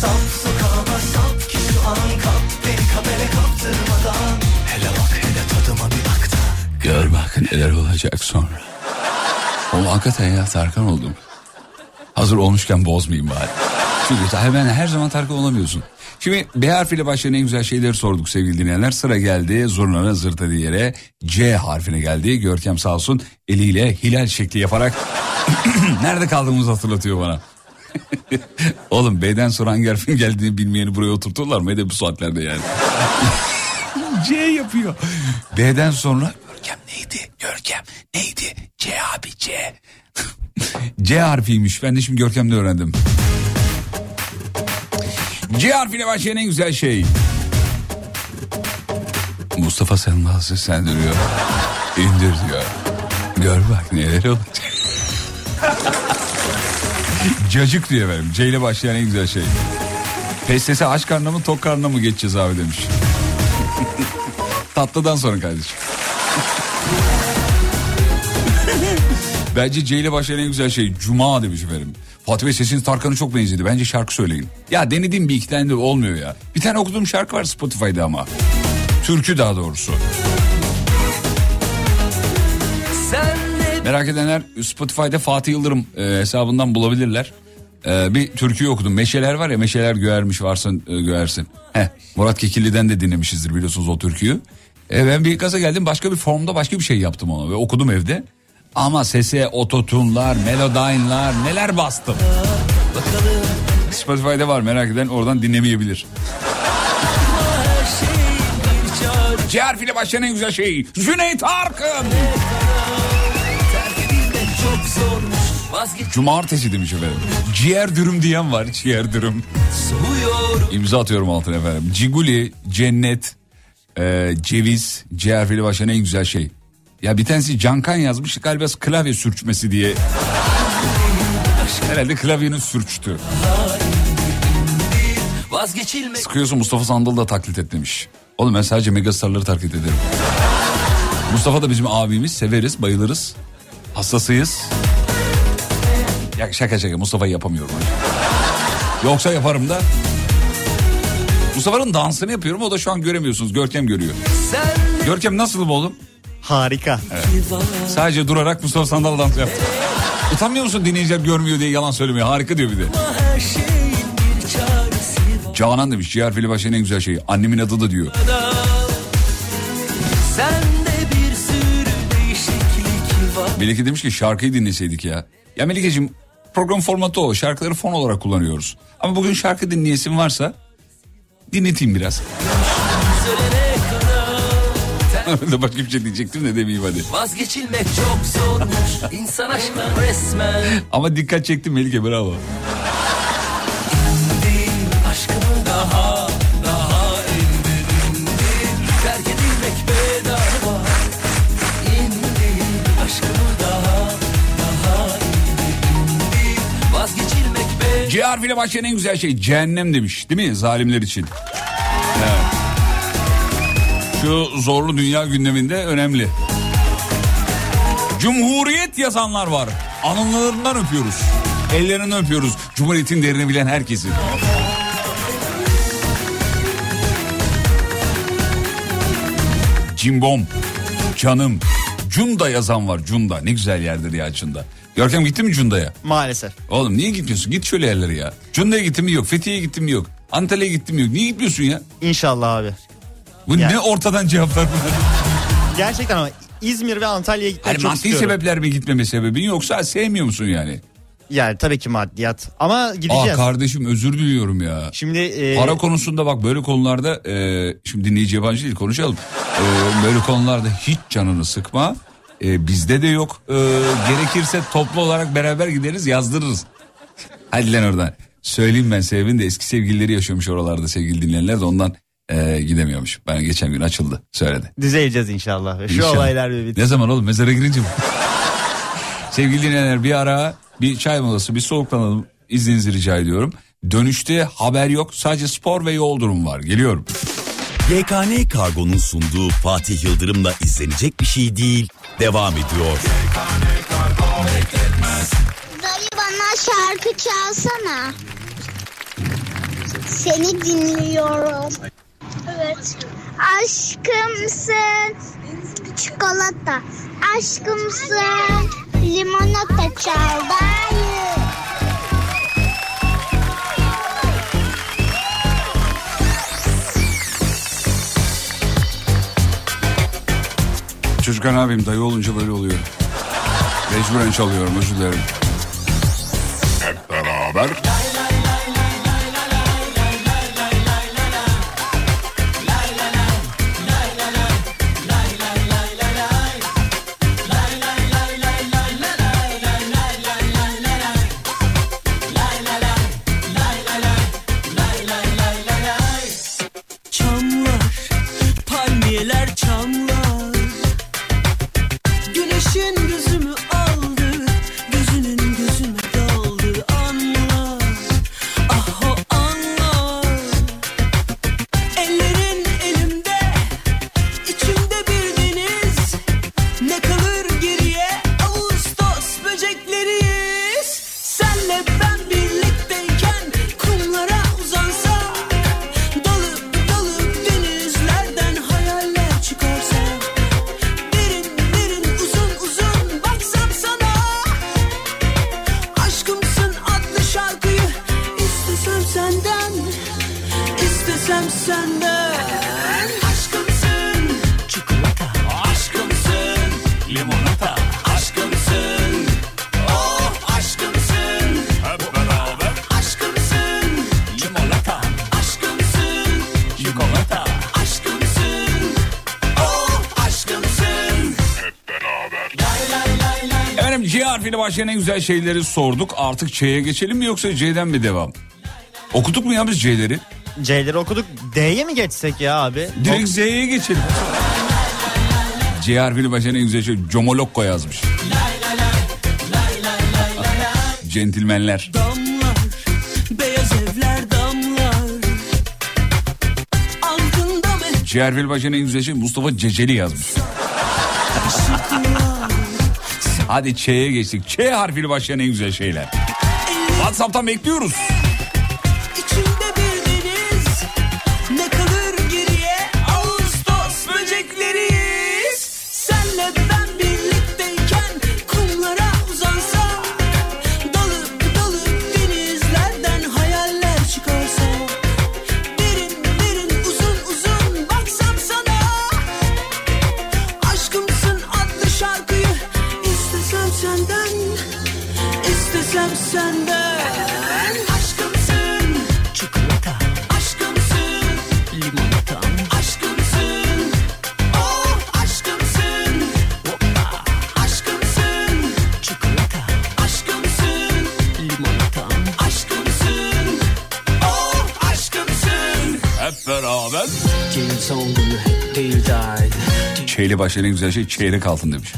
Sap sokağıma sap ki şu an kap Beni kabele kaptırmadan Hele bak hele tadıma bir bak da gör bak neler olacak sonra. Oğlum hakikaten ya Tarkan oldum. Hazır olmuşken bozmayayım bari. Çünkü hemen her zaman Tarkan olamıyorsun. Şimdi B harfiyle başlayan en güzel şeyleri sorduk sevgili dinleyenler. Sıra geldi zurnanın zırt dediği yere C harfine geldi. Görkem sağ olsun eliyle hilal şekli yaparak nerede kaldığımızı hatırlatıyor bana. Oğlum B'den sonra hangi harfin geldiğini bilmeyeni buraya oturturlar mı? de bu saatlerde yani. C yapıyor. B'den sonra Görkem neydi? Görkem neydi? C abi C. C harfiymiş. Ben de şimdi Görkem'de öğrendim. C harfiyle başlayan en güzel şey. Mustafa Selma seslendiriyor. İndir diyor. Gör bak neler olacak. Cacık diyor efendim. C ile başlayan en güzel şey. PSS aç karnına mı tok karnına mı geçeceğiz abi demiş. Tatlıdan sonra kardeşim. Bence C ile başlayan en güzel şey Cuma demiş efendim. Fatih Bey sesiniz Tarkan'a çok benzedi. Bence şarkı söyleyin. Ya denedim bir iki tane de olmuyor ya. Bir tane okuduğum şarkı var Spotify'da ama. Türkü daha doğrusu. Merak edenler Spotify'da Fatih Yıldırım e, hesabından bulabilirler. E, bir türküyü okudum. Meşeler var ya meşeler göğermiş varsın e, göğersin. Heh, Murat Kekilli'den de dinlemişizdir biliyorsunuz o türküyü. E, ben bir gaza geldim başka bir formda başka bir şey yaptım ona ve okudum evde. Ama sese ototunlar, melodyne'lar neler bastım. Spotify'da var merak eden oradan dinlemeyebilir. C harfiyle başlayan en güzel şey Cüneyt Arkın. Cumartesi demiş efendim. Ciğer dürüm diyen var ciğer dürüm. İmza atıyorum altına efendim. Ciguli, cennet, e, ceviz, C harfiyle başlayan en güzel şey. Ya bir tanesi Cankan yazmış galiba klavye sürçmesi diye. Herhalde klavyenin sürçtü. Vazgeçilmek Sıkıyorsun Mustafa Sandal da taklit et demiş. Oğlum ben sadece megastarları taklit ederim. Mustafa da bizim abimiz severiz bayılırız. Hastasıyız. Ya şaka şaka Mustafa'yı yapamıyorum. Yoksa yaparım da. Mustafa'nın dansını yapıyorum o da şu an göremiyorsunuz. Görkem görüyor. Görkem nasıl bu oğlum? Harika. Sadece durarak Mustafa Sandal dans yaptı. Utanmıyor musun dinleyiciler görmüyor diye yalan söylemiyor. Harika diyor bir de. Canan demiş ciğer fili başlayan en güzel şey. Annemin adı da diyor. Melike demiş ki şarkıyı dinleseydik ya. Ya Melike'ciğim program formatı o. Şarkıları fon olarak kullanıyoruz. Ama bugün şarkı dinleyesin varsa dinleteyim biraz. De başka bir şey diyecektim de demeyeyim hadi. Vazgeçilmek çok zormuş İnsan aşkına resmen Ama dikkat çektim Melike bravo. C harfiyle başlayan en güzel şey cehennem demiş değil mi zalimler için? Evet. Şu zorlu dünya gündeminde önemli. Cumhuriyet yazanlar var. Alınlarından öpüyoruz. Ellerinden öpüyoruz. Cumhuriyetin değerini bilen herkesi. Cimbom, canım, Cunda yazan var Cunda. Ne güzel yerdir ya Cunda. Görkem gitti mi Cunda'ya? Maalesef. Oğlum niye gitmiyorsun? Git şöyle yerlere ya. Cunda'ya gittim mi yok. Fethiye'ye gittim mi yok. Antalya'ya gittim mi yok. Niye gitmiyorsun ya? İnşallah abi. Bu Ya. ne ortadan cevaplar bunlar? Gerçekten ama İzmir ve Antalya'ya gitmeyi Hani çok maddi istiyorum. sebepler mi gitmeme sebebin yoksa sevmiyor musun yani? Yani tabii ki maddiyat. Ama gideceğiz. Aa kardeşim özür diliyorum ya. Şimdi e, Para konusunda bak böyle konularda e, şimdi dinleyici yabancı değil konuşalım. E, böyle konularda hiç canını sıkma. E, bizde de yok. E, gerekirse toplu olarak beraber gideriz yazdırırız. Hadi lan oradan. Söyleyeyim ben sebebini de eski sevgilileri yaşıyormuş oralarda sevgili dinleyenler de ondan e, gidemiyormuş. Ben geçen gün açıldı söyledi. düzeleceğiz inşallah. Şu İnşallah. olaylar bir bitsin. Ne zaman oğlum mezara girince mi? Sevgili dinleyenler bir ara bir çay molası bir soluklanalım izninizi rica ediyorum. Dönüşte haber yok sadece spor ve yol durumu var geliyorum. YKN Kargo'nun sunduğu Fatih Yıldırım'la izlenecek bir şey değil. Devam ediyor. Dayı bana şarkı çalsana. Seni dinliyorum. Evet. Aşkımsın çikolata. Aşkımsın limonata çal dayı. Çocukken abim dayı olunca böyle oluyor. Mecburen çalıyorum özür dilerim. Hep beraber. Senle ben Başlayan en güzel şeyleri sorduk. Artık Ç'ye geçelim mi yoksa C'den mi devam? Okuduk mu ya biz C'leri? C'leri okuduk. D'ye mi geçsek ya abi? Direkt Z'ye geçelim. C harfiyle başlayan en güzel şey Comolokko yazmış. Centilmenler. Damlar beyaz evler damlar C harfiyle başlayan en güzel şey Mustafa Ceceli yazmış. Hadi Ç'ye geçtik. Ç harfiyle başlayan en güzel şeyler. WhatsApp'tan bekliyoruz. Başlayan en güzel şey çeyrek altın demiş.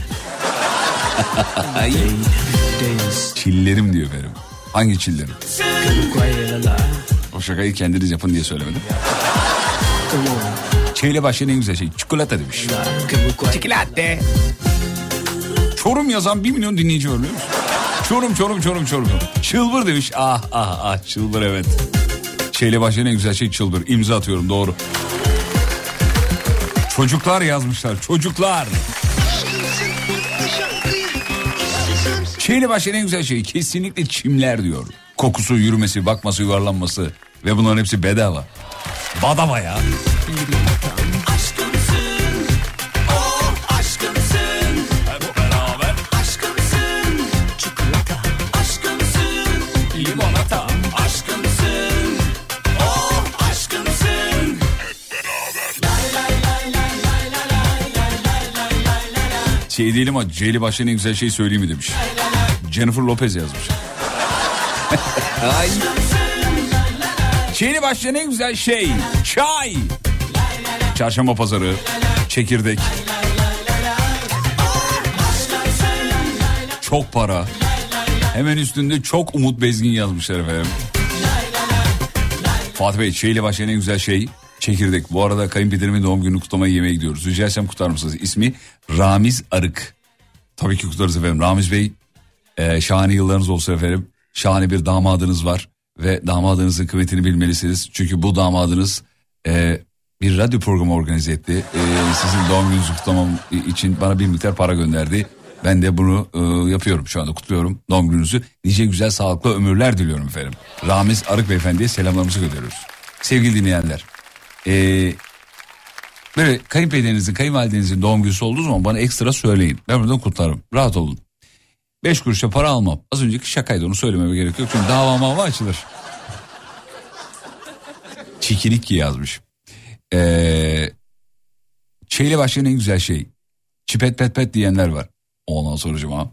Çillerim diyor benim. Hangi çillerim? O şakayı kendiniz yapın diye söylemedim. Ç ile başlayan en güzel şey çikolata demiş. Çikolata. Çorum yazan bir milyon dinleyici var biliyor musun? Çorum çorum çorum çorum. Çılbır demiş. Ah ah ah çılbır evet. Ç ile başlayan en güzel şey çılbır. İmza atıyorum doğru. Çocuklar yazmışlar çocuklar. Şeyle başlayan en güzel şey kesinlikle çimler diyor. Kokusu, yürümesi, bakması, yuvarlanması ve bunların hepsi bedava. Badava ya. Şey değilim ama C ile başlayan en güzel şey söyleyeyim mi demiş. Jennifer Lopez yazmış. Ay. C ile başlayan en güzel şey çay. Çarşamba pazarı, çekirdek. Çok para. Hemen üstünde çok Umut Bezgin yazmışlar efendim. Fatih Bey ile başlayan en güzel şey çekirdek. Bu arada kayınpederimin doğum günü kutlamaya yemeğe gidiyoruz. Rica etsem kutlar mısınız? İsmi Ramiz Arık. Tabii ki kutlarız efendim. Ramiz Bey e, şahane yıllarınız olsun efendim. Şahane bir damadınız var. Ve damadınızın kıymetini bilmelisiniz. Çünkü bu damadınız e, bir radyo programı organize etti. E, sizin doğum gününüzü kutlamam için bana bir miktar para gönderdi. Ben de bunu e, yapıyorum şu anda kutluyorum doğum gününüzü. Nice güzel sağlıklı ömürler diliyorum efendim. Ramiz Arık Beyefendi'ye selamlarımızı gönderiyoruz. Sevgili dinleyenler. E, Böyle kayınpederinizin, kayınvalidenizin doğum günü olduğu zaman bana ekstra söyleyin. Ben buradan kutlarım. Rahat olun. Beş kuruşa para almam. Az önceki şakaydı onu söylememe gerek yok. Çünkü dava mava açılır. Çikinik ki yazmış. Ee, şeyle başlayan en güzel şey. Çipet pet pet diyenler var. Ondan sonra ha.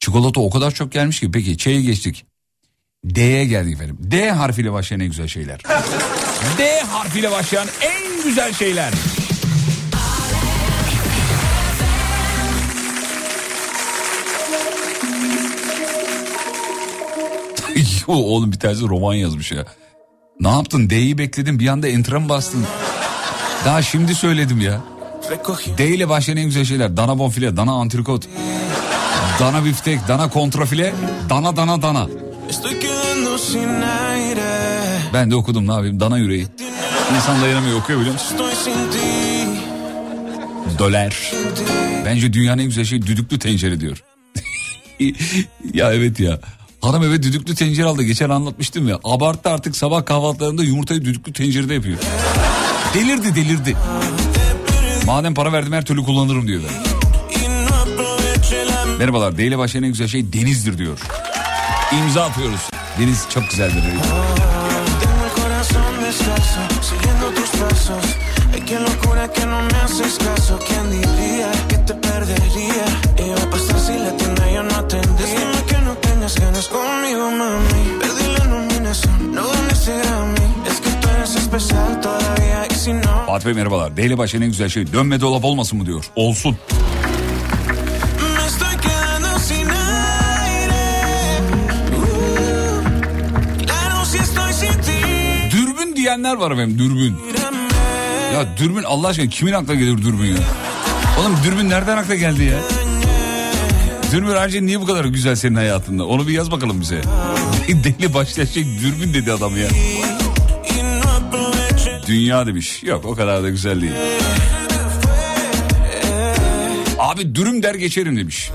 Çikolata o kadar çok gelmiş ki. Peki çeye geçtik. D'ye geldik efendim. D harfiyle başlayan en güzel şeyler. D harfiyle başlayan en güzel şeyler. Oğlum bir tanesi roman yazmış ya. Ne yaptın? D'yi bekledim bir anda enter'a mı bastın? Daha şimdi söyledim ya. D ile başlayan en güzel şeyler. Dana bonfile, dana antrikot. Dana biftek, dana kontrafile, dana dana dana. Ben de okudum ne yapayım dana yüreği. İnsan dayanamıyor okuyor biliyor musun? Döler. Bence dünyanın en güzel şeyi düdüklü tencere diyor. ya evet ya. Hanım eve düdüklü tencere aldı. Geçen anlatmıştım ya. Abarttı artık sabah kahvaltılarında yumurtayı düdüklü tencerede yapıyor. Delirdi delirdi. Madem para verdim her türlü kullanırım diyor. Ben. Merhabalar. D ile başlayan en güzel şey denizdir diyor. İmza atıyoruz. Deniz çok güzeldir. Tengo el corazón descalzo, siguiendo tus pasos. Ay, qué locura que no me haces caso. ¿Quién diría que te perdería? Iba a pasar si la tienda yo no atendía. Dime que no tengas ganas conmigo, mami. Perdí la nominación, no gané ese Grammy. Es que tú eres especial todavía y si no... Fatih Bey merhabalar. D ile başlayan en güzel şey dönme dolap olmasın mı diyor. Olsun. Diyenler var efendim dürbün. Ya dürbün Allah aşkına kimin aklına gelir dürbün ya? Oğlum dürbün nereden akla geldi ya? Dürbün ayrıca niye bu kadar güzel senin hayatında? Onu bir yaz bakalım bize. Deli başlayan şey dürbün dedi adam ya. Dünya demiş. Yok o kadar da güzel değil. Abi dürüm der geçerim demiş.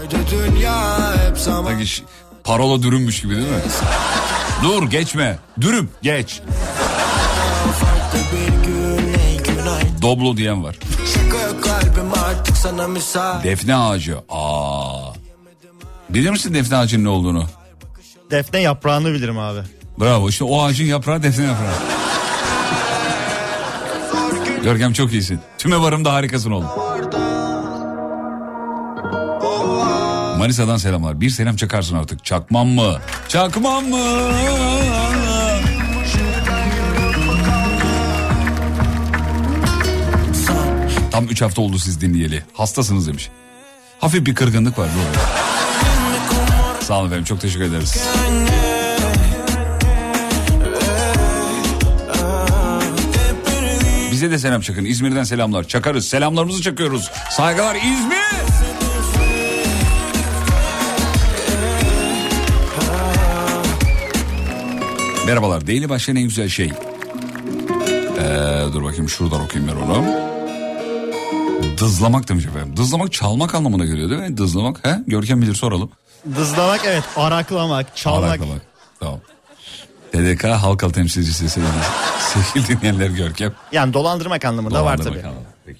Sanki parola dürümmüş gibi değil mi? Dur geçme. Dürüm geç. Doblo diyen var. Şaka kalbim artık sana müsait. Defne ağacı. Aa. Bilir misin defne ağacının ne olduğunu? Defne yaprağını bilirim abi. Bravo işte o ağacın yaprağı defne yaprağı. Görkem çok iyisin. Tüme varımda harikasın oğlum. Manisa'dan selamlar. Bir selam çakarsın artık. Çakmam mı? Çakmam mı? Tam 3 hafta oldu siz dinleyeli. Hastasınız demiş. Hafif bir kırgınlık var. Sağ olun efendim çok teşekkür ederiz. Bize de selam çakın. İzmir'den selamlar. Çakarız. Selamlarımızı çakıyoruz. Saygılar İzmir. Merhabalar. Değil başlayan en güzel şey. Ee, dur bakayım şuradan okuyayım ben onu. Dızlamak demiş efendim. Dızlamak çalmak anlamına geliyor değil mi? Dızlamak. He? Görkem bilir soralım. Dızlamak evet araklamak, çalmak. Araklamak. Tamam. TDK halkalı temsilcisi sevgili, dinleyenler Görkem. Yani dolandırmak anlamında var Dolandırmak tabii. anlamında. Peki.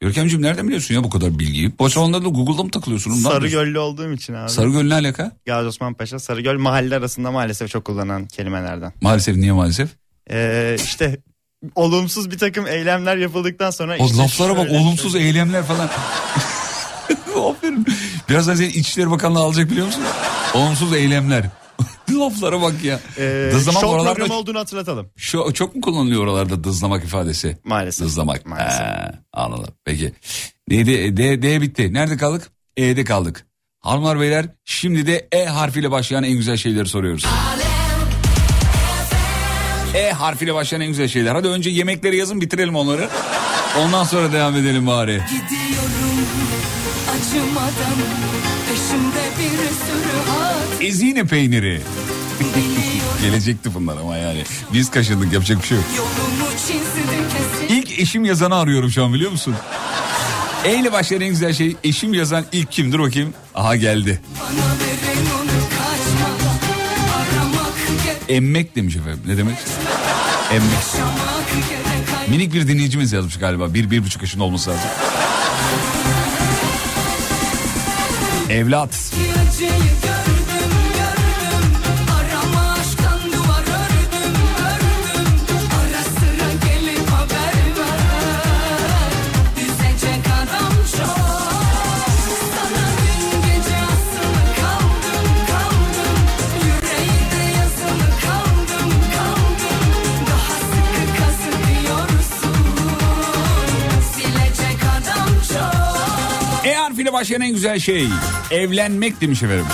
Görkemciğim nereden biliyorsun ya bu kadar bilgiyi? Boş zamanlarda Google'da mı takılıyorsun? Sarıgöllü olduğum için abi. Sarıgöl ne alaka? Gazi Osman Paşa, Sarıgöl mahalle arasında maalesef çok kullanılan kelimelerden. Maalesef niye maalesef? Ee, işte olumsuz bir takım eylemler yapıldıktan sonra... O işte laflara bak şöyle- olumsuz eylemler falan. Aferin. Birazdan seni İçişleri Bakanlığı alacak biliyor musun? Olumsuz eylemler. Laflara bak ya. Ee, dızlamak şov oralarda programı olduğunu hatırlatalım. şu, çok mu kullanılıyor oralarda dızlamak ifadesi? Maalesef. Dızlamak. Maalesef. He, anladım. Peki. Neydi? D, D bitti. Nerede kaldık? E'de kaldık. Hanımlar beyler şimdi de E harfiyle başlayan en güzel şeyleri soruyoruz. E harfiyle başlayan en güzel şeyler. Hadi önce yemekleri yazın bitirelim onları. Ondan sonra devam edelim bari. Gidiyorum acımadan peşimde bir sürü hat Ezine peyniri. Gelecekti bunlar ama yani. Biz kaşındık yapacak bir şey yok. İlk eşim yazanı arıyorum şu an biliyor musun? E ile başlayan en güzel şey eşim yazan ilk kimdir bakayım? Aha geldi. bana Emmek demiş efendim. Ne demek? Emmek. Minik bir dinleyicimiz yazmış galiba. Bir, bir buçuk yaşında olması lazım. Evlat. Acıyı E harfiyle başlayan en güzel şey. Evlenmek demiş efendim.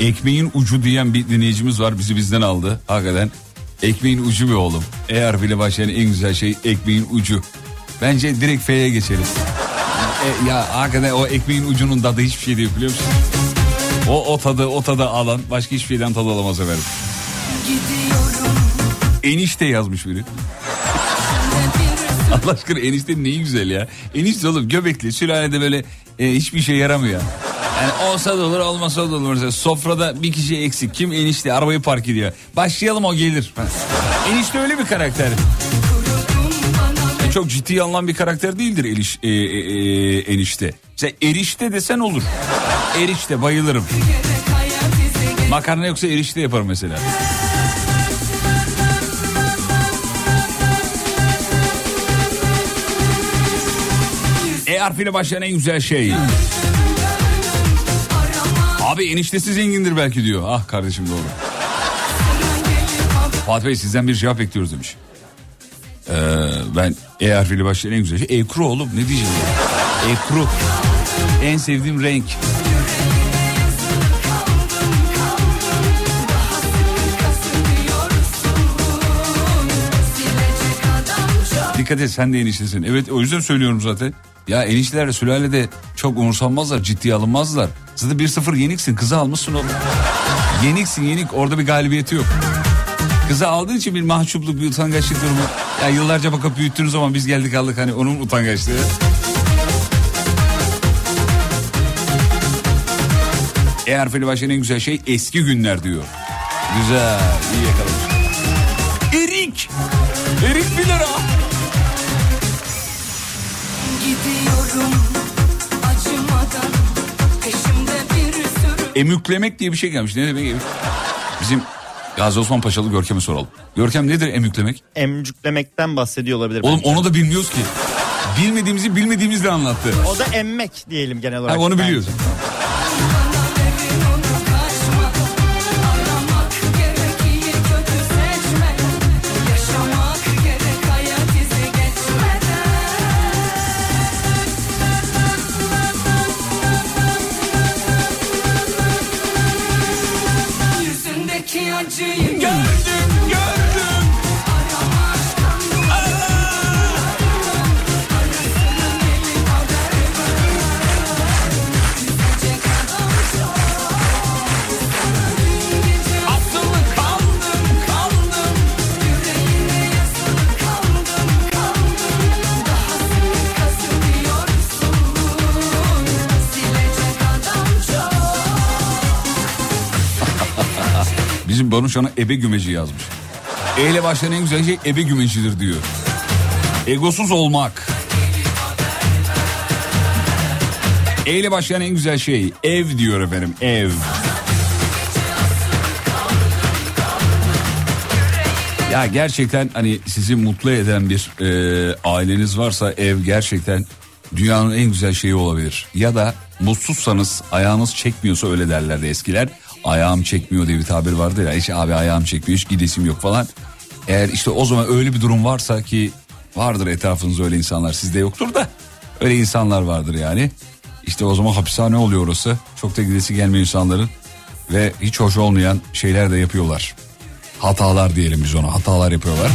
Ekmeğin ucu diyen bir dinleyicimiz var bizi bizden aldı. Hakikaten ekmeğin ucu be oğlum. E harfiyle başlayan en güzel şey ekmeğin ucu. Bence direkt F'ye geçeriz. E, ya hakikaten o ekmeğin ucunun tadı hiçbir şey değil biliyor musun? O, o tadı o tadı alan başka hiçbir şeyden tadı alamaz efendim. Enişte yazmış biri. Allah aşkına enişte neyi güzel ya. Enişte oğlum göbekli sülalede böyle e, hiçbir şey yaramıyor. Yani olsa da olur olmasa da olur. Mesela sofrada bir kişi eksik. Kim enişte arabayı park ediyor. Başlayalım o gelir. Enişte öyle bir karakter. Çok ciddi alınan bir karakter değildir eliş, e, e, e, enişte. Mesela erişte desen olur. Erişte bayılırım. Makarna yoksa erişte yaparım mesela. E harfiyle başlayan en güzel şey. Abi eniştesi zengindir belki diyor. Ah kardeşim doğru. Fatih Bey sizden bir cevap bekliyoruz demiş. Ee, ben E harfiyle başlayan en güzel şey. Ekru oğlum ne diyeceğim ya? Ekru. En sevdiğim renk. Dikkat et sen de eniştesin. Evet o yüzden söylüyorum zaten. Ya enişteler sülalede çok umursanmazlar ciddiye alınmazlar. Zaten 1-0 yeniksin kızı almışsın oğlum. Yeniksin yenik orada bir galibiyeti yok. Kızı aldığın için bir mahcupluk bir utangaçlık durumu. Ya yıllarca bakıp büyüttüğünüz zaman biz geldik aldık hani onun utangaçlığı. E harfiyle başlayan en güzel şey eski günler diyor. Güzel iyi yakalamış. Erik. Erik 1 lira. Acımadan bir sürü Emüklemek diye bir şey gelmiş. Ne demek? Bizim Gazi Osman Paşalı Görkem'e soralım. Görkem nedir emüklemek? Emcüklemekten bahsediyor olabilir. Oğlum bence. onu da bilmiyoruz ki. Bilmediğimizi bilmediğimizle anlattı. O da emmek diyelim genel olarak. Ha, onu biliyoruz. Bizim Banu Şan'a ebe gümeci yazmış. E ile başlayan en güzel şey ebe gümecidir diyor. Egosuz olmak. E ile başlayan en güzel şey ev diyor efendim ev. Ya gerçekten hani sizi mutlu eden bir e, aileniz varsa ev gerçekten dünyanın en güzel şeyi olabilir. Ya da mutsuzsanız ayağınız çekmiyorsa öyle derlerdi eskiler. Ayağım çekmiyor diye bir tabir vardı ya. İşte abi ayağım çekmiyor hiç gidesim yok falan. Eğer işte o zaman öyle bir durum varsa ki vardır etrafınızda öyle insanlar sizde yoktur da öyle insanlar vardır yani. İşte o zaman hapishane oluyor orası. Çok da gidesi gelmiyor insanların ve hiç hoş olmayan şeyler de yapıyorlar. Hatalar diyelim biz ona hatalar yapıyorlar.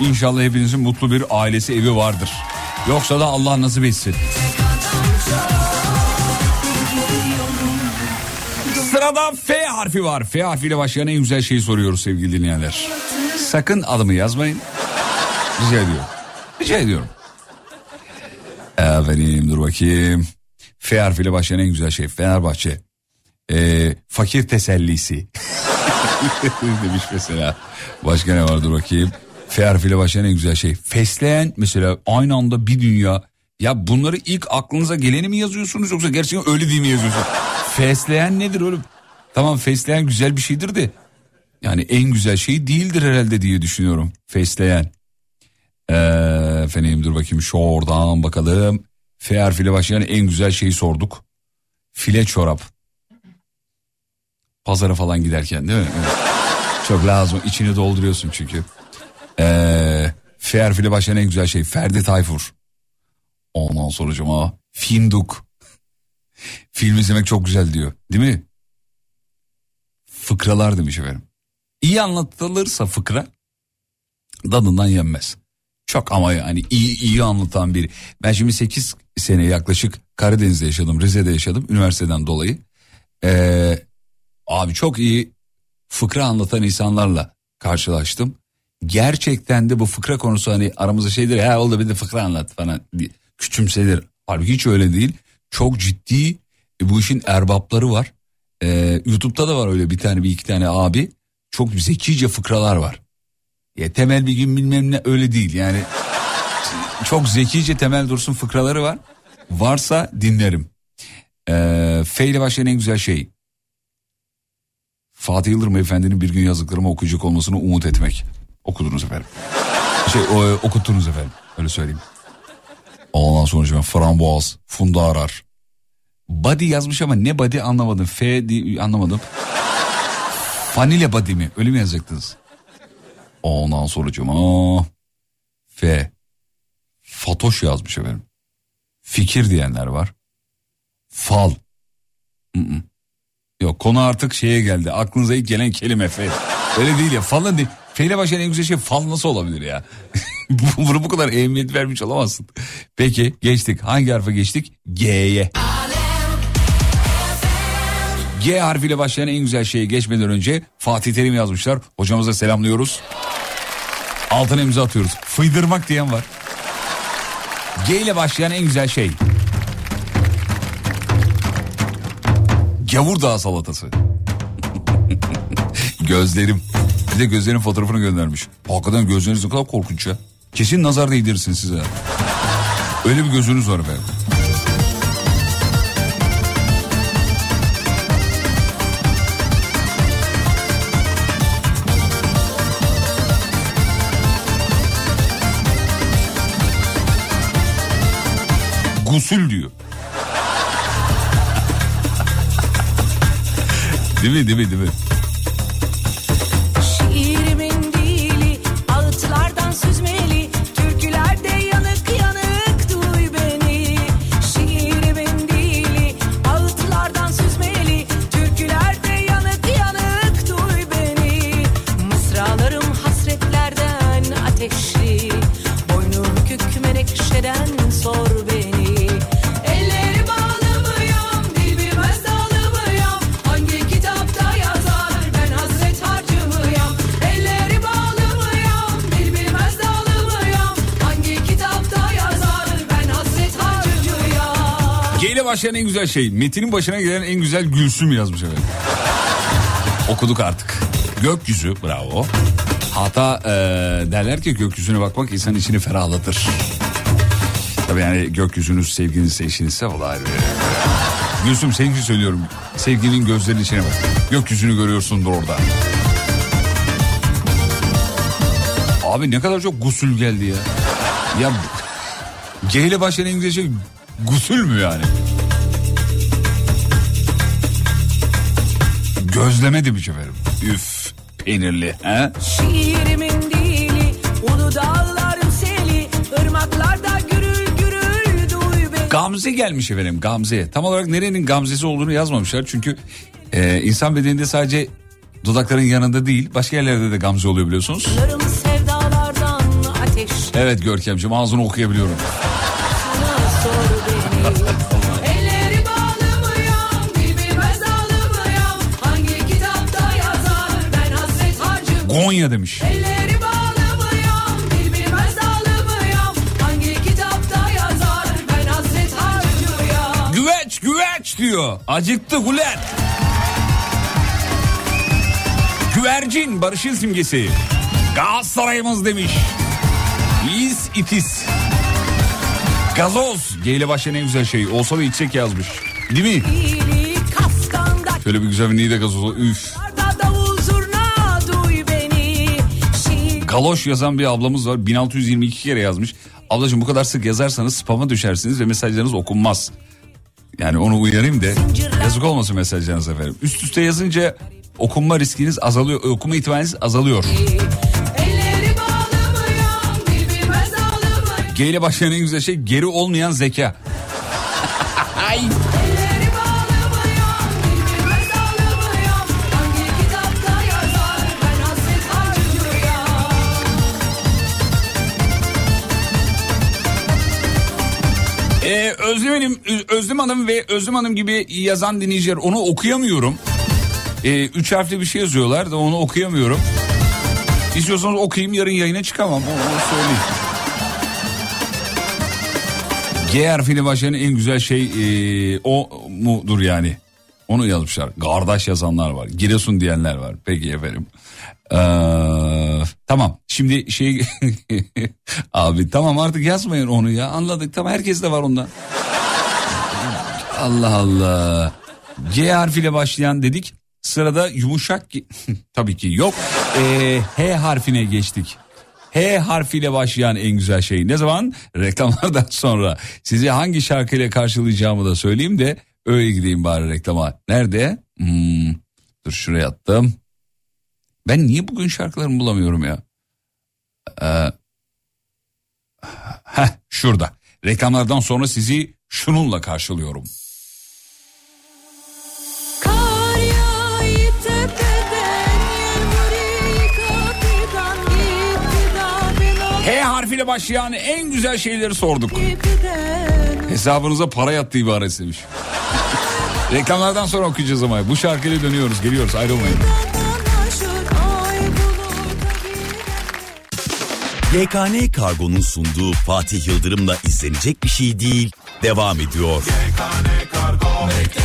İnşallah hepinizin mutlu bir ailesi evi vardır. Yoksa da Allah nasip etsin. Sırada F harfi var. F harfiyle başlayan en güzel şeyi soruyoruz sevgili dinleyenler. Sakın adımı yazmayın. Rica ediyorum. Rica ediyorum. Efendim dur bakayım. F harfiyle başlayan en güzel şey Fenerbahçe. Ee, fakir tesellisi. Demiş mesela. Başka ne vardır bakayım. F harfiyle başlayan en güzel şey. Fesleğen mesela aynı anda bir dünya. Ya bunları ilk aklınıza geleni mi yazıyorsunuz yoksa gerçekten öyle değil mi yazıyorsunuz? Fesleğen nedir oğlum? Tamam fesleğen güzel bir şeydir de. Yani en güzel şey değildir herhalde diye düşünüyorum. Fesleğen. Ee, efendim dur bakayım şu oradan bakalım. F harfiyle başlayan en güzel şeyi sorduk. File çorap. Pazara falan giderken değil mi? Evet. Çok lazım. İçini dolduruyorsun çünkü. Ee, F harfiyle başlayan en güzel şey Ferdi Tayfur. Ondan sonra Finduk. Film izlemek çok güzel diyor. Değil mi? Fıkralar demiş efendim. İyi anlatılırsa fıkra dadından yenmez. Çok ama yani iyi iyi anlatan biri. Ben şimdi 8 sene yaklaşık Karadeniz'de yaşadım, Rize'de yaşadım üniversiteden dolayı. Ee, abi çok iyi fıkra anlatan insanlarla karşılaştım. Gerçekten de bu fıkra konusu hani aramızda şeydir ya oldu bir de fıkra anlat falan diye küçümsedir. Halbuki hiç öyle değil. Çok ciddi e, bu işin erbapları var. Ee, YouTube'da da var öyle bir tane bir iki tane abi. Çok zekice fıkralar var. Ya temel bir gün bilmem ne öyle değil yani. Çok zekice temel dursun fıkraları var. Varsa dinlerim. Ee, F ile başlayan en güzel şey. Fatih Yıldırım Efendi'nin bir gün yazdıklarımı okuyacak olmasını umut etmek. Okudunuz efendim. Şey o, okuttunuz efendim. Öyle söyleyeyim. Ondan sonra ben framboğaz, funda arar. Body yazmış ama ne body anlamadım. F anlamadım. Fanile body mi? Öyle mi yazacaktınız? Ondan sonra F. Fatoş yazmış efendim. Fikir diyenler var. Fal. Mm-mm. Yok konu artık şeye geldi. Aklınıza ilk gelen kelime F. Öyle değil ya. Falan değil. F ile başlayan en güzel şey fal nasıl olabilir ya? Bunu bu kadar ehemmiyet vermiş olamazsın. Peki geçtik. Hangi harfe geçtik? G'ye. G harfiyle başlayan en güzel şeye geçmeden önce Fatih Terim yazmışlar. Hocamıza selamlıyoruz. Altına imza atıyoruz. Fıydırmak diyen var. G ile başlayan en güzel şey. Gavur Dağı salatası. Gözlerim. Bir de gözlerin fotoğrafını göndermiş. Hakikaten gözleriniz ne kadar korkunç ya. Kesin nazar değdirsin size. Öyle bir gözünüz var efendim. Gusül diyor. değil mi değil mi değil mi? Başlayan en güzel şey. Metin'in başına gelen en güzel Gülsüm yazmış efendim. Okuduk artık. Gökyüzü bravo. Hatta eee, derler ki gökyüzüne bakmak insanın içini ferahlatır. Tabii yani gökyüzünüz sevginizse eşinizse o da ayrı. Gülsüm senin için söylüyorum. Sevginin gözlerinin içine bak. Gökyüzünü görüyorsundur orada. Abi ne kadar çok gusül geldi ya. Ya G ile başlayan güzel şey gusül mü yani? Gözleme demiş efendim. Üf peynirli. He? Şiirimin dili ulu dağlarım seli ırmaklarda gürül gürül duy beni Gamze gelmiş efendim Gamze. Tam olarak nerenin Gamze'si olduğunu yazmamışlar. Çünkü e, insan bedeninde sadece dudakların yanında değil başka yerlerde de Gamze oluyor biliyorsunuz. Sevdalardan ateş Evet Görkemciğim ağzını okuyabiliyorum. Hangi kitapta yazar harcı Güveç diyor. Acıktık ulan. Güvercin Barış'ın simgesi. Galatasaray'ımız demiş. İz itiz. Gazoz. G ile başlayan en güzel şey. Olsa da içecek yazmış. Değil mi? Şöyle bir güzel bir Niğde gazozu. Üf. Galoş yazan bir ablamız var. 1622 kere yazmış. Ablacığım bu kadar sık yazarsanız spama düşersiniz ve mesajlarınız okunmaz. Yani onu uyarayım da yazık olmasın mesajlarınız efendim. Üst üste yazınca okunma riskiniz azalıyor. Okuma ihtimaliniz azalıyor. G ile başlayan en güzel şey geri olmayan zeka. Elleri Özlem Hanım, Özlem Hanım ve Özlem Hanım gibi yazan dinleyiciler onu okuyamıyorum. Ee, üç harfli bir şey yazıyorlar da onu okuyamıyorum. İstiyorsanız okuyayım yarın yayına çıkamam. Onu, söyleyeyim. G harfiyle başlayan en güzel şey ee, o mudur yani. Onu yazmışlar. Kardeş yazanlar var. Giresun diyenler var. Peki efendim. Ee, tamam şimdi şey abi tamam artık yazmayın onu ya anladık tamam herkes de var ondan. Allah Allah. G harfiyle başlayan dedik. Sırada yumuşak tabii ki yok. Ee, H harfine geçtik. H harfiyle başlayan en güzel şey ne zaman? Reklamlardan sonra. Sizi hangi şarkıyla karşılayacağımı da söyleyeyim de öyle gideyim bari reklama. Nerede? Hmm, dur şuraya attım. Ben niye bugün şarkılarımı bulamıyorum ya? Ee, heh, şurada. Reklamlardan sonra sizi şununla karşılıyorum. H harfiyle başlayan en güzel şeyleri sorduk. Hesabınıza para yattı ibaresi demiş. Reklamlardan sonra okuyacağız ama bu şarkıyla dönüyoruz geliyoruz ayrılmayın. YKN Kargo'nun sunduğu Fatih Yıldırım'la izlenecek bir şey değil devam ediyor. Kar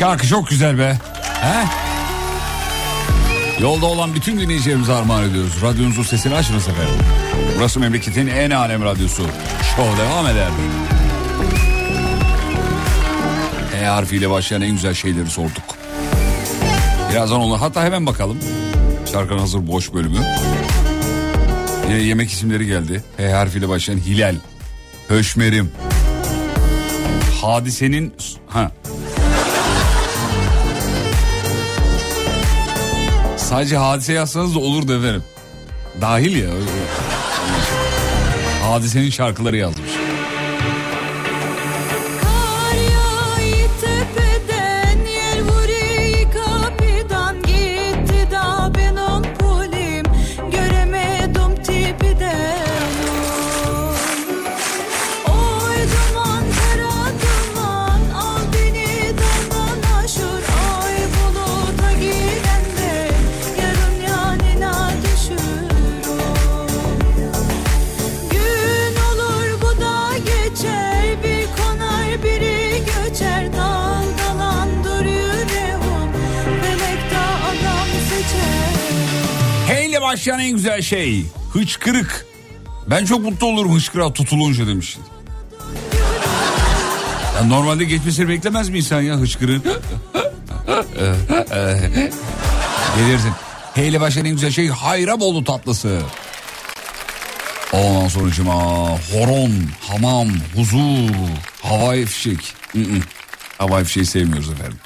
Şarkı çok güzel be. He? Yolda olan bütün dinleyicilerimize armağan ediyoruz. Radyonuzun sesini açınız efendim. Burası memleketin en alem radyosu. Show devam eder. E harfiyle başlayan en güzel şeyleri sorduk. Birazdan onu hatta hemen bakalım. Şarkının hazır boş bölümü. Yine yemek isimleri geldi. H harfiyle başlayan Hilal. Höşmerim. Hadisenin... Ha. Sadece hadise yazsanız da olurdu efendim. Dahil ya. Hadisenin şarkıları yazmış. Başlayan en güzel şey. Hıçkırık. Ben çok mutlu olurum hıçkırığa tutulunca demiş. Ya normalde geçmesini beklemez mi insan ya hıçkırığın? Gelirsin. H ile başlayan en güzel şey Hayraboğlu tatlısı. Ondan sonra cima horon, hamam, huzur, havai fişek. Havai fişeği sevmiyoruz efendim.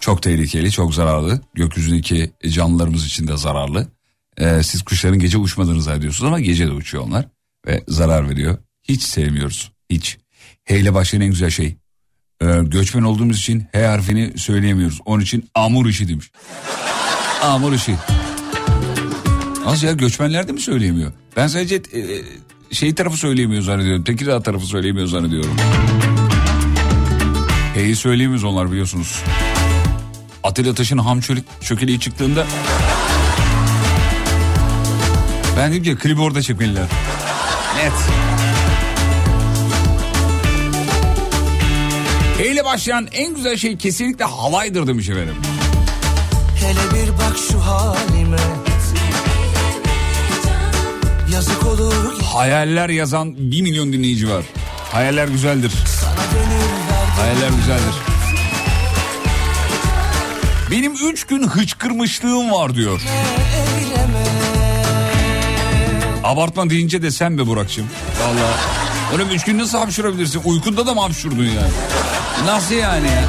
Çok tehlikeli, çok zararlı. Gökyüzündeki canlılarımız için de zararlı. Ee, siz kuşların gece uçmadığını zannediyorsunuz ama gece de uçuyor onlar. Ve zarar veriyor. Hiç sevmiyoruz. Hiç. H ile başlayan en güzel şey. Ee, göçmen olduğumuz için H harfini söyleyemiyoruz. Onun için amur işi demiş. Amur işi. Az ya göçmenler de mi söyleyemiyor? Ben sadece e, şey tarafı söyleyemiyor zannediyorum. Tekirdağ tarafı söyleyemiyor zannediyorum. H'yi söyleyemiyoruz onlar biliyorsunuz. Atilla Taş'ın ham çökeliği çıktığında ben dedim ki klibi orada çekmeliler. Net. H ile başlayan en güzel şey kesinlikle halaydır demiş efendim. Hele bir bak şu halime Yazık olur Hayaller yazan 1 milyon dinleyici var. Hayaller güzeldir. Hayaller güzeldir. Benim üç gün hıçkırmışlığım var diyor. eyleme Abartma deyince de sen be Burak'cığım. Valla. Oğlum üç gün nasıl hapşurabilirsin? Uykunda da mı hapşurdun yani? Nasıl yani ya?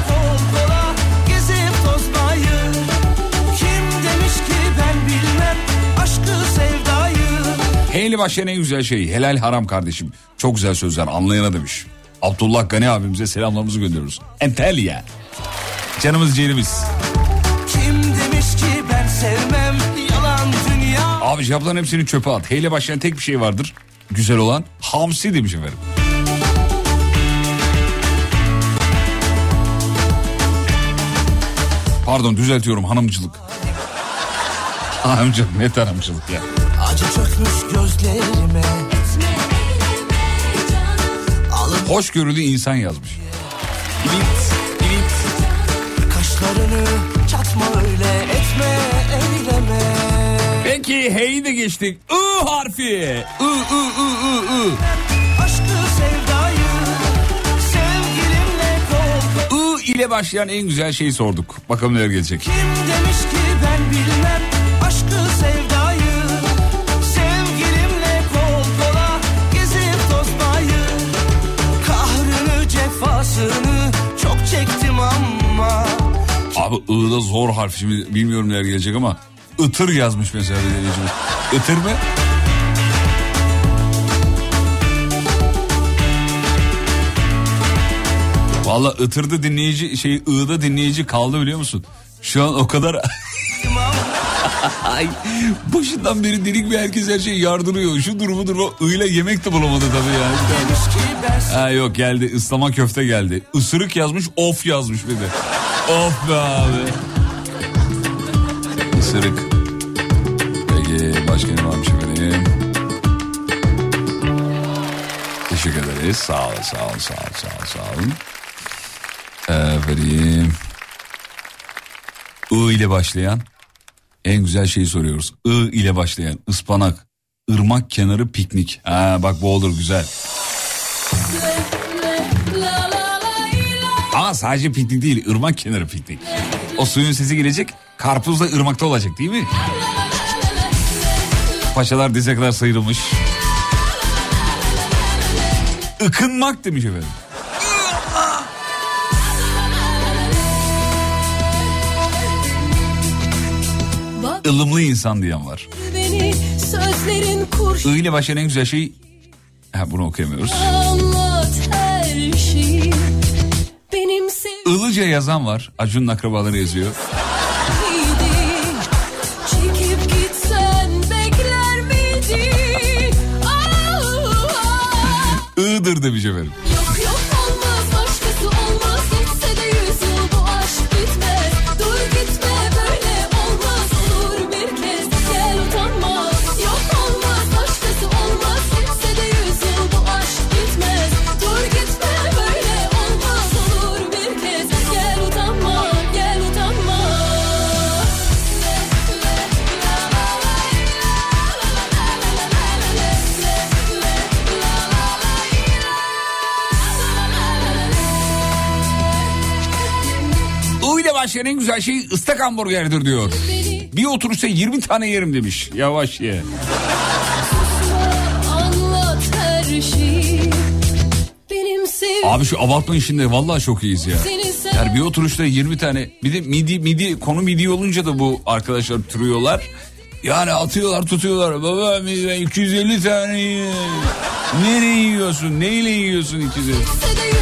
Heyli başlayan en güzel şey helal haram kardeşim. Çok güzel sözler anlayana demiş. Abdullah Gani abimize selamlarımızı gönderiyoruz. Entelya. Canımız ciğerimiz. Kim demiş ki ben sevmem Abi cevapların hepsini çöpe at. Heyle başlayan tek bir şey vardır. Güzel olan hamsi demiş efendim. Pardon düzeltiyorum hanımcılık. Hanımcılık net hanımcılık ya. Acı çökmüş gözlerime Hoşgörülü insan yazmış. İlit, ilit. kaşlarını çatma öyle etme eyleme Peki heyi de geçtik. I harfi. I, I, I, I, I. Sevdayı I ile başlayan en güzel şeyi sorduk. Bakalım neler gelecek. Kim demiş ki ben bilmem aşkı sevdayı Sevgilimle kol kola gezip tozmayı Kahrını cefasını çok çektim ama Abi I'da zor harf şimdi bilmiyorum neler gelecek ama ıtır yazmış mesela bir dinleyicimiz. Itır mı? Valla ıtırda dinleyici şey I'da dinleyici kaldı biliyor musun? Şu an o kadar Ay, başından beri delik bir herkes her şeyi yardırıyor. Şu durumu durma ile yemek de bulamadı tabii yani. Ha yok geldi ıslama köfte geldi. Isırık yazmış of yazmış bir de. of be abi. Isırık. Peki başka ne varmış efendim? Teşekkür ederiz. Sağ olun sağ olun sağ olun sağ olun sağ olun. Efendim. I ile başlayan en güzel şeyi soruyoruz. I ile başlayan ıspanak, ırmak kenarı piknik. Ha bak bu olur güzel. Ama sadece piknik değil, ırmak kenarı piknik. O suyun sesi gelecek, karpuz da ırmakta olacak değil mi? Paçalar dize kadar sıyrılmış. Ikınmak demiş efendim. Ilımlı insan diyen var. I ile başlayan en güzel şey... Ha, bunu okuyamıyoruz. şeyi. Ilıca yazan var. Acun'un akrabaları yazıyor. Iğdır demiş efendim. Başlayan en güzel şey ıslak hamburgerdir diyor. Bir oturuşta 20 tane yerim demiş. Yavaş ye. Abi şu abartma işinde vallahi çok iyiyiz ya. Yani bir oturuşta 20 tane bir de midi midi konu midi olunca da bu arkadaşlar türüyorlar. Yani atıyorlar tutuyorlar. Baba ben 250 tane. Nereye yiyorsun? Neyle yiyorsun 250?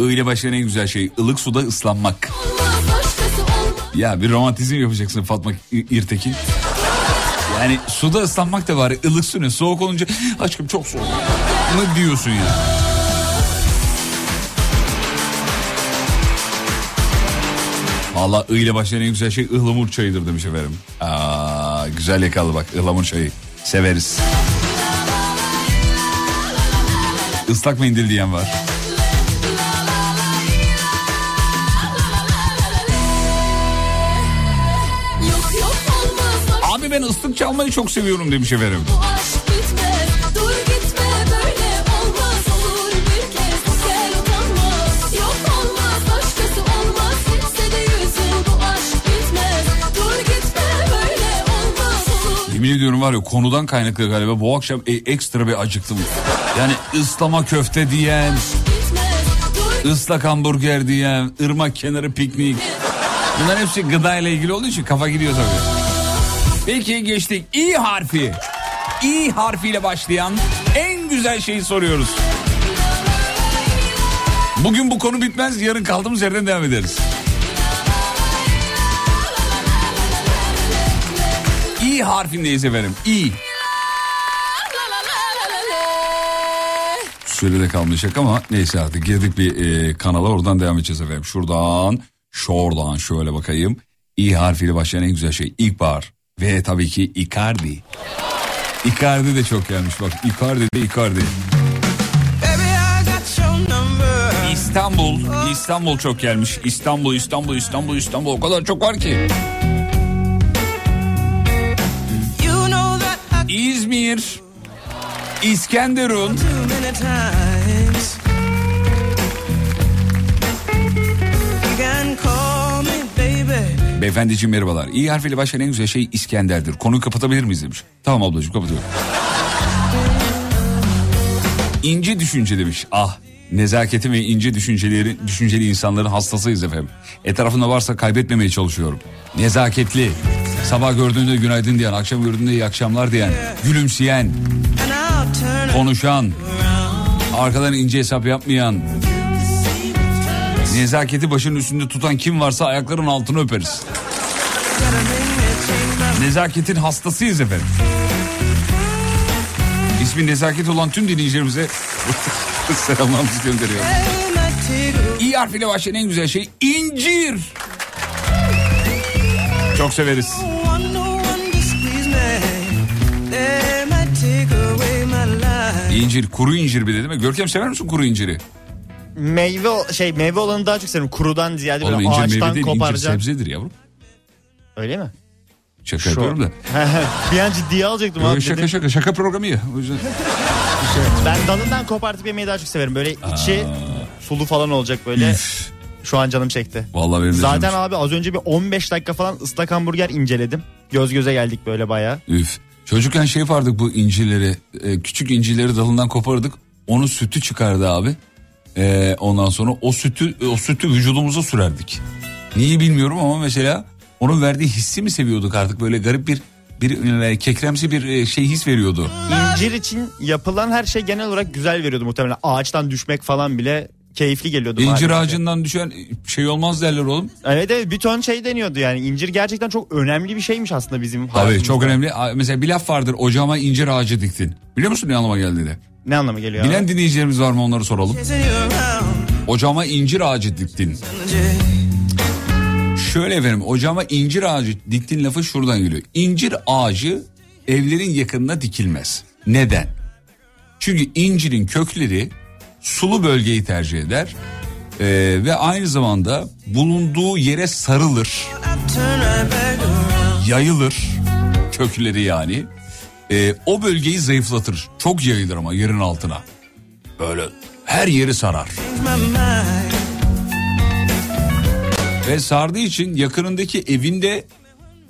Öyle başlayan en güzel şey ılık suda ıslanmak. Ya bir romantizm yapacaksın Fatma İrtekin. Yani suda ıslanmak da var. ılık su ne? Soğuk olunca aşkım çok soğuk. Ne diyorsun ya? Valla ı başlayan en güzel şey ıhlamur çayıdır demiş efendim. Aa, güzel yakalı bak ıhlamur çayı. Severiz. Islak mendil diyen var. Ben ıslık çalmayı çok seviyorum demiş efendim. bitmez. Dur gitme böyle olmaz olur bir kez. Gel utanma. Yok olmaz başkası olmaz. Gitse de yüz yıl bu aşk bitmez. Dur gitme böyle olmaz olur. Yemin ediyorum var ya konudan kaynaklı galiba bu akşam e, ekstra bir acıktım. Yani ıslama köfte diyen, Bitmez. Islak hamburger diyen, ırmak kenarı piknik. Bunların hepsi gıda ile ilgili olduğu için kafa gidiyor tabii. Peki geçtik. İ harfi. İ harfiyle başlayan en güzel şeyi soruyoruz. Bugün bu konu bitmez. Yarın kaldığımız yerden devam ederiz. İ harfindeyiz efendim. İ. Sürede kalmayacak ama neyse artık girdik bir e, kanala oradan devam edeceğiz efendim. Şuradan, şuradan şöyle bakayım. İ harfiyle başlayan en güzel şey ilkbahar ve tabii ki Icardi. Icardi de çok gelmiş bak. Icardi de Icardi. İstanbul, İstanbul çok gelmiş. İstanbul, İstanbul, İstanbul, İstanbul o kadar çok var ki. İzmir, İskenderun, Beyefendiciğim merhabalar. İyi harfiyle başlayan en güzel şey İskender'dir. Konuyu kapatabilir miyiz demiş. Tamam ablacığım kapatıyorum. İnce düşünce demiş. Ah nezaketin ve ince düşünceleri, düşünceli insanların hastasıyız efendim. Etrafında varsa kaybetmemeye çalışıyorum. Nezaketli. Sabah gördüğünde günaydın diyen, akşam gördüğünde iyi akşamlar diyen, gülümseyen, konuşan, arkadan ince hesap yapmayan, nezaketi başının üstünde tutan kim varsa ayakların altını öperiz. Nezaketin hastasıyız efendim. İsmi nezaket olan tüm dinleyicilerimize selamlarımızı gönderiyorum. İ harfiyle başlayan en güzel şey incir. Çok severiz. İncir, kuru incir bir de değil mi? Görkem sever misin kuru inciri? Meyve şey meyve olanı daha çok seviyorum. Kurudan ziyade Oğlum böyle meyve ağaçtan değil, incir koparacaksın. sebzedir yavrum. Öyle mi? Şaka Şu- yapıyorum da. bir an ciddiye alacaktım abi. şaka dedim. şaka şaka programı ya. O yüzden. Ben dalından kopartıp yemeyi daha çok severim. Böyle içi sulu falan olacak böyle. Üf. Şu an canım çekti. Vallahi benim de Zaten canım- abi az önce bir 15 dakika falan ıslak hamburger inceledim. Göz göze geldik böyle baya. Üf. Çocukken şey yapardık bu incileri. e, küçük incileri dalından kopardık. Onun sütü çıkardı abi. E, ondan sonra o sütü o sütü vücudumuza sürerdik. Niye bilmiyorum ama mesela onun verdiği hissi mi seviyorduk artık böyle garip bir bir kekremsi bir e, şey his veriyordu. İncir için yapılan her şey genel olarak güzel veriyordu muhtemelen. Ağaçtan düşmek falan bile keyifli geliyordu. İncir maalesef. ağacından düşen şey olmaz derler oğlum. Evet evet bir ton şey deniyordu yani. İncir gerçekten çok önemli bir şeymiş aslında bizim Tabii çok önemli. Mesela bir laf vardır ocağıma incir ağacı diktin. Biliyor musun ne anlama geldiğini? Ne anlamı geliyor? Bilen dinleyicilerimiz var mı onları soralım. Ocağıma incir ağacı diktin. Şöyle efendim ocağıma incir ağacı diktin lafı şuradan geliyor. İncir ağacı evlerin yakınına dikilmez. Neden? Çünkü incirin kökleri sulu bölgeyi tercih eder. Ee, ve aynı zamanda bulunduğu yere sarılır. Yayılır. Kökleri yani. Ee, o bölgeyi zayıflatır. Çok yayılır ama yerin altına. Böyle Her yeri sarar. Ve sardığı için yakınındaki evinde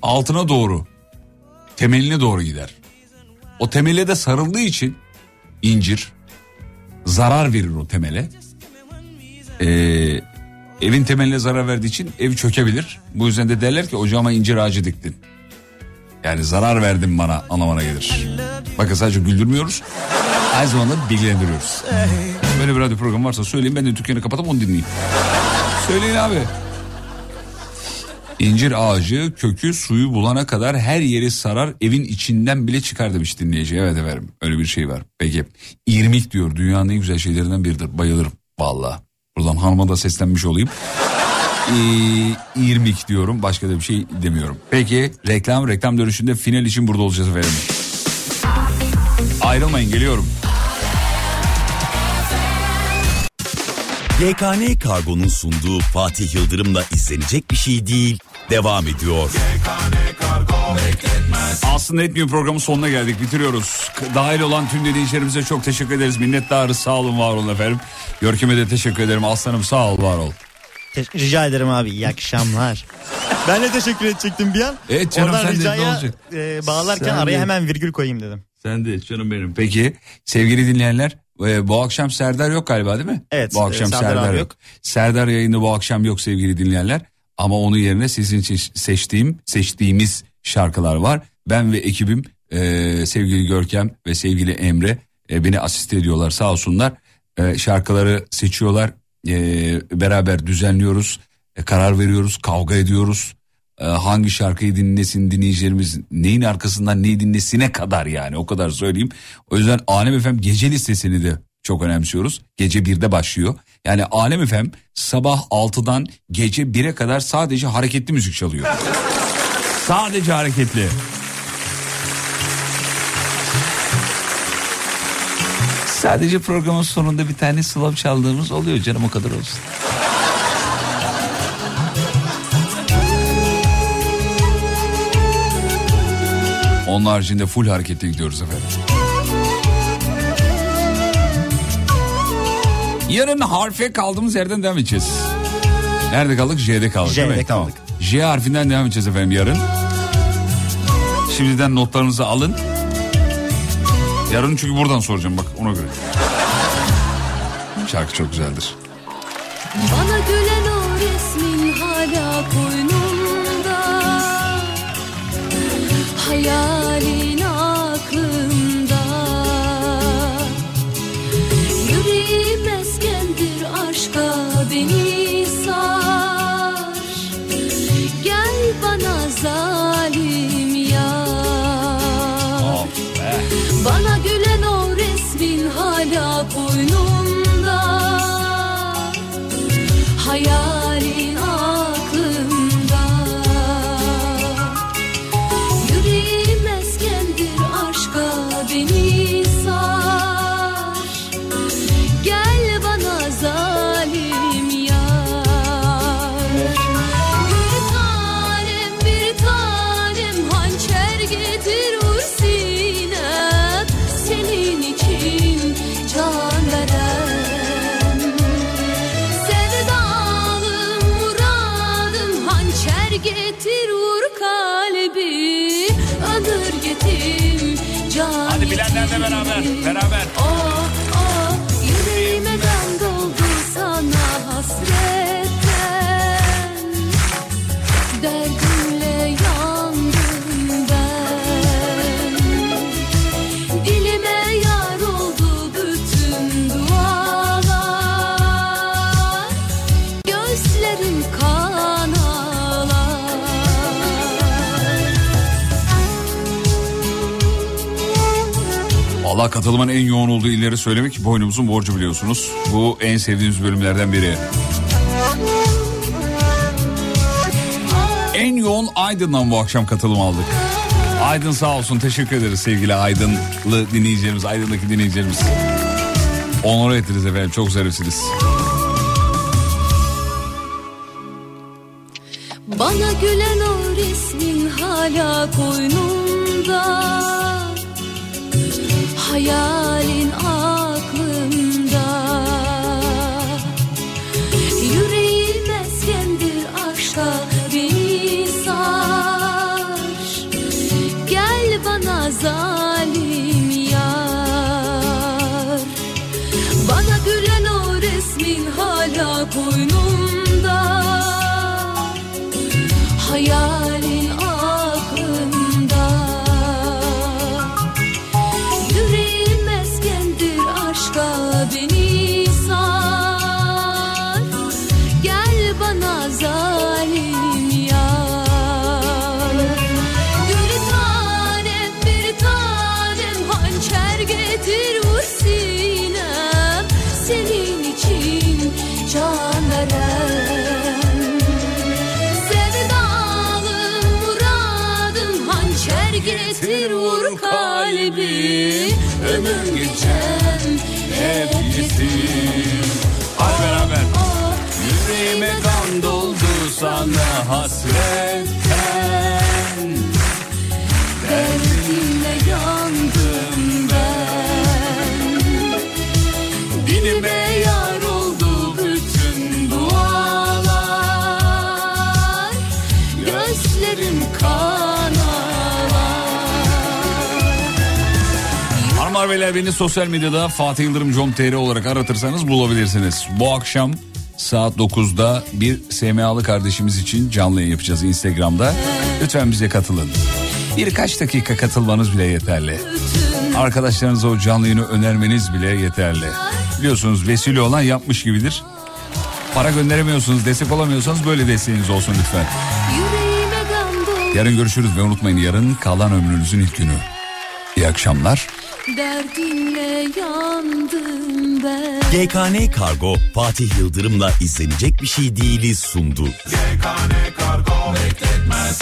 altına doğru temeline doğru gider. O temele de sarıldığı için incir zarar verir o temele. Ee, evin temeline zarar verdiği için ev çökebilir. Bu yüzden de derler ki ocağıma incir ağacı diktin. Yani zarar verdin bana anlamına gelir. Bakın sadece güldürmüyoruz. Aynı zamanda bilgilendiriyoruz. Böyle bir radyo programı varsa söyleyin ben de dükkanı kapatıp onu dinleyeyim. Söyleyin abi. İncir ağacı kökü suyu bulana kadar her yeri sarar evin içinden bile çıkar demiş dinleyici. Evet efendim öyle bir şey var. Peki irmik diyor dünyanın en güzel şeylerinden biridir bayılırım valla. Buradan hanıma da seslenmiş olayım. Ee, irmik diyorum başka da bir şey demiyorum. Peki reklam reklam dönüşünde final için burada olacağız efendim. Ayrılmayın geliyorum. YKN Kargo'nun sunduğu Fatih Yıldırım'la izlenecek bir şey değil. Devam ediyor. Aslında etmiyor programın sonuna geldik bitiriyoruz. Dahil olan tüm dinleyicilerimize çok teşekkür ederiz. Minnettarız sağ olun var olun efendim. Görkem'e de teşekkür ederim. Aslanım sağ ol var ol. Te- rica ederim abi iyi akşamlar. ben de teşekkür edecektim bir an. Evet canım, Oradan sen de ne ricaya olacak? e, bağlarken Sen araya de. hemen virgül koyayım dedim. Sen de canım benim. Peki sevgili dinleyenler e, bu akşam Serdar yok galiba değil mi? Evet, Bu akşam e, Serdar, Serdar abi yok. yok. Serdar yayında bu akşam yok sevgili dinleyenler. Ama onun yerine sizin için seçtiğim, seçtiğimiz şarkılar var. Ben ve ekibim e, sevgili Görkem ve sevgili Emre e, beni asist ediyorlar sağ olsunlar. E, şarkıları seçiyorlar. E, beraber düzenliyoruz. E, karar veriyoruz, kavga ediyoruz. E, hangi şarkıyı dinlesin dinleyicilerimiz neyin arkasından neyi dinlesine kadar yani o kadar söyleyeyim. O yüzden Alem FM gece listesini de çok önemsiyoruz. Gece 1'de başlıyor. Yani Alem FM sabah 6'dan gece 1'e kadar sadece hareketli müzik çalıyor. sadece hareketli. Sadece programın sonunda bir tane slow çaldığımız oluyor canım o kadar olsun. Onun haricinde full hareketli gidiyoruz efendim. Yarın harfe kaldığımız yerden devam edeceğiz. Nerede kaldık? J'de kaldık J'de mi? Tamam. kaldık. J harfinden devam edeceğiz efendim yarın. Şimdiden notlarınızı alın. Yarın çünkü buradan soracağım bak ona göre. Şarkı çok güzeldir. Bana gülen o resmin hala koynumda Hayalin Allah katılımın en yoğun olduğu illeri söylemek boynumuzun borcu biliyorsunuz. Bu en sevdiğimiz bölümlerden biri. En yoğun Aydın'dan bu akşam katılım aldık. Aydın sağ olsun teşekkür ederiz sevgili Aydınlı dinleyicilerimiz, Aydın'daki dinleyicilerimiz. Onur ettiniz efendim çok zarifsiniz. Bana gülen o resmin hala koynumda hayalin aklımda. Yüreğim eskendir aşka beni sar Gel bana zalim yar. Bana gülen o resmin hala koyun sana hasretten Derdinle yandım ben. Dilime yar oldu bütün dualar. Gözlerim kan ağlar Hanımlar beyler beni sosyal medyada Fatih Yıldırım com.tr olarak aratırsanız bulabilirsiniz. Bu akşam saat 9'da bir SMA'lı kardeşimiz için canlı yayın yapacağız Instagram'da. Lütfen bize katılın. Birkaç dakika katılmanız bile yeterli. Arkadaşlarınıza o canlı yayını önermeniz bile yeterli. Biliyorsunuz vesile olan yapmış gibidir. Para gönderemiyorsunuz, destek olamıyorsanız böyle desteğiniz olsun lütfen. Yarın görüşürüz ve unutmayın yarın kalan ömrünüzün ilk günü. İyi akşamlar. Derdinle yandım ben GKN Kargo Fatih Yıldırım'la izlenecek bir şey değiliz sundu. GKN Kargo bekletmez